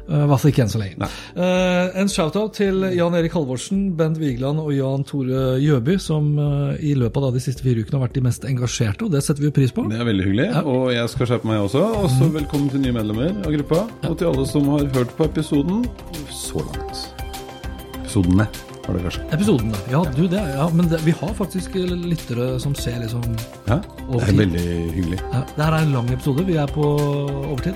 I hvert fall ikke enn så lenge. Eh, en shout-out til Jan Erik Halvorsen, Bent Vigeland og Jan Tore Gjøby, som uh, i løpet av de siste fire ukene har vært de mest engasjerte, og det setter vi jo pris på. Det er veldig hyggelig, Ja. og jeg skal skjerpe meg også. Og så velkommen til nye medlemmer av gruppa, og til alle som har hørt på episoden så langt. Episodene, var det kanskje. Episodene. Ja, du, det, ja, men det, vi har faktisk lyttere som ser liksom Ja, det er veldig hyggelig. ja, Det her er en lang episode. Vi er på overtid.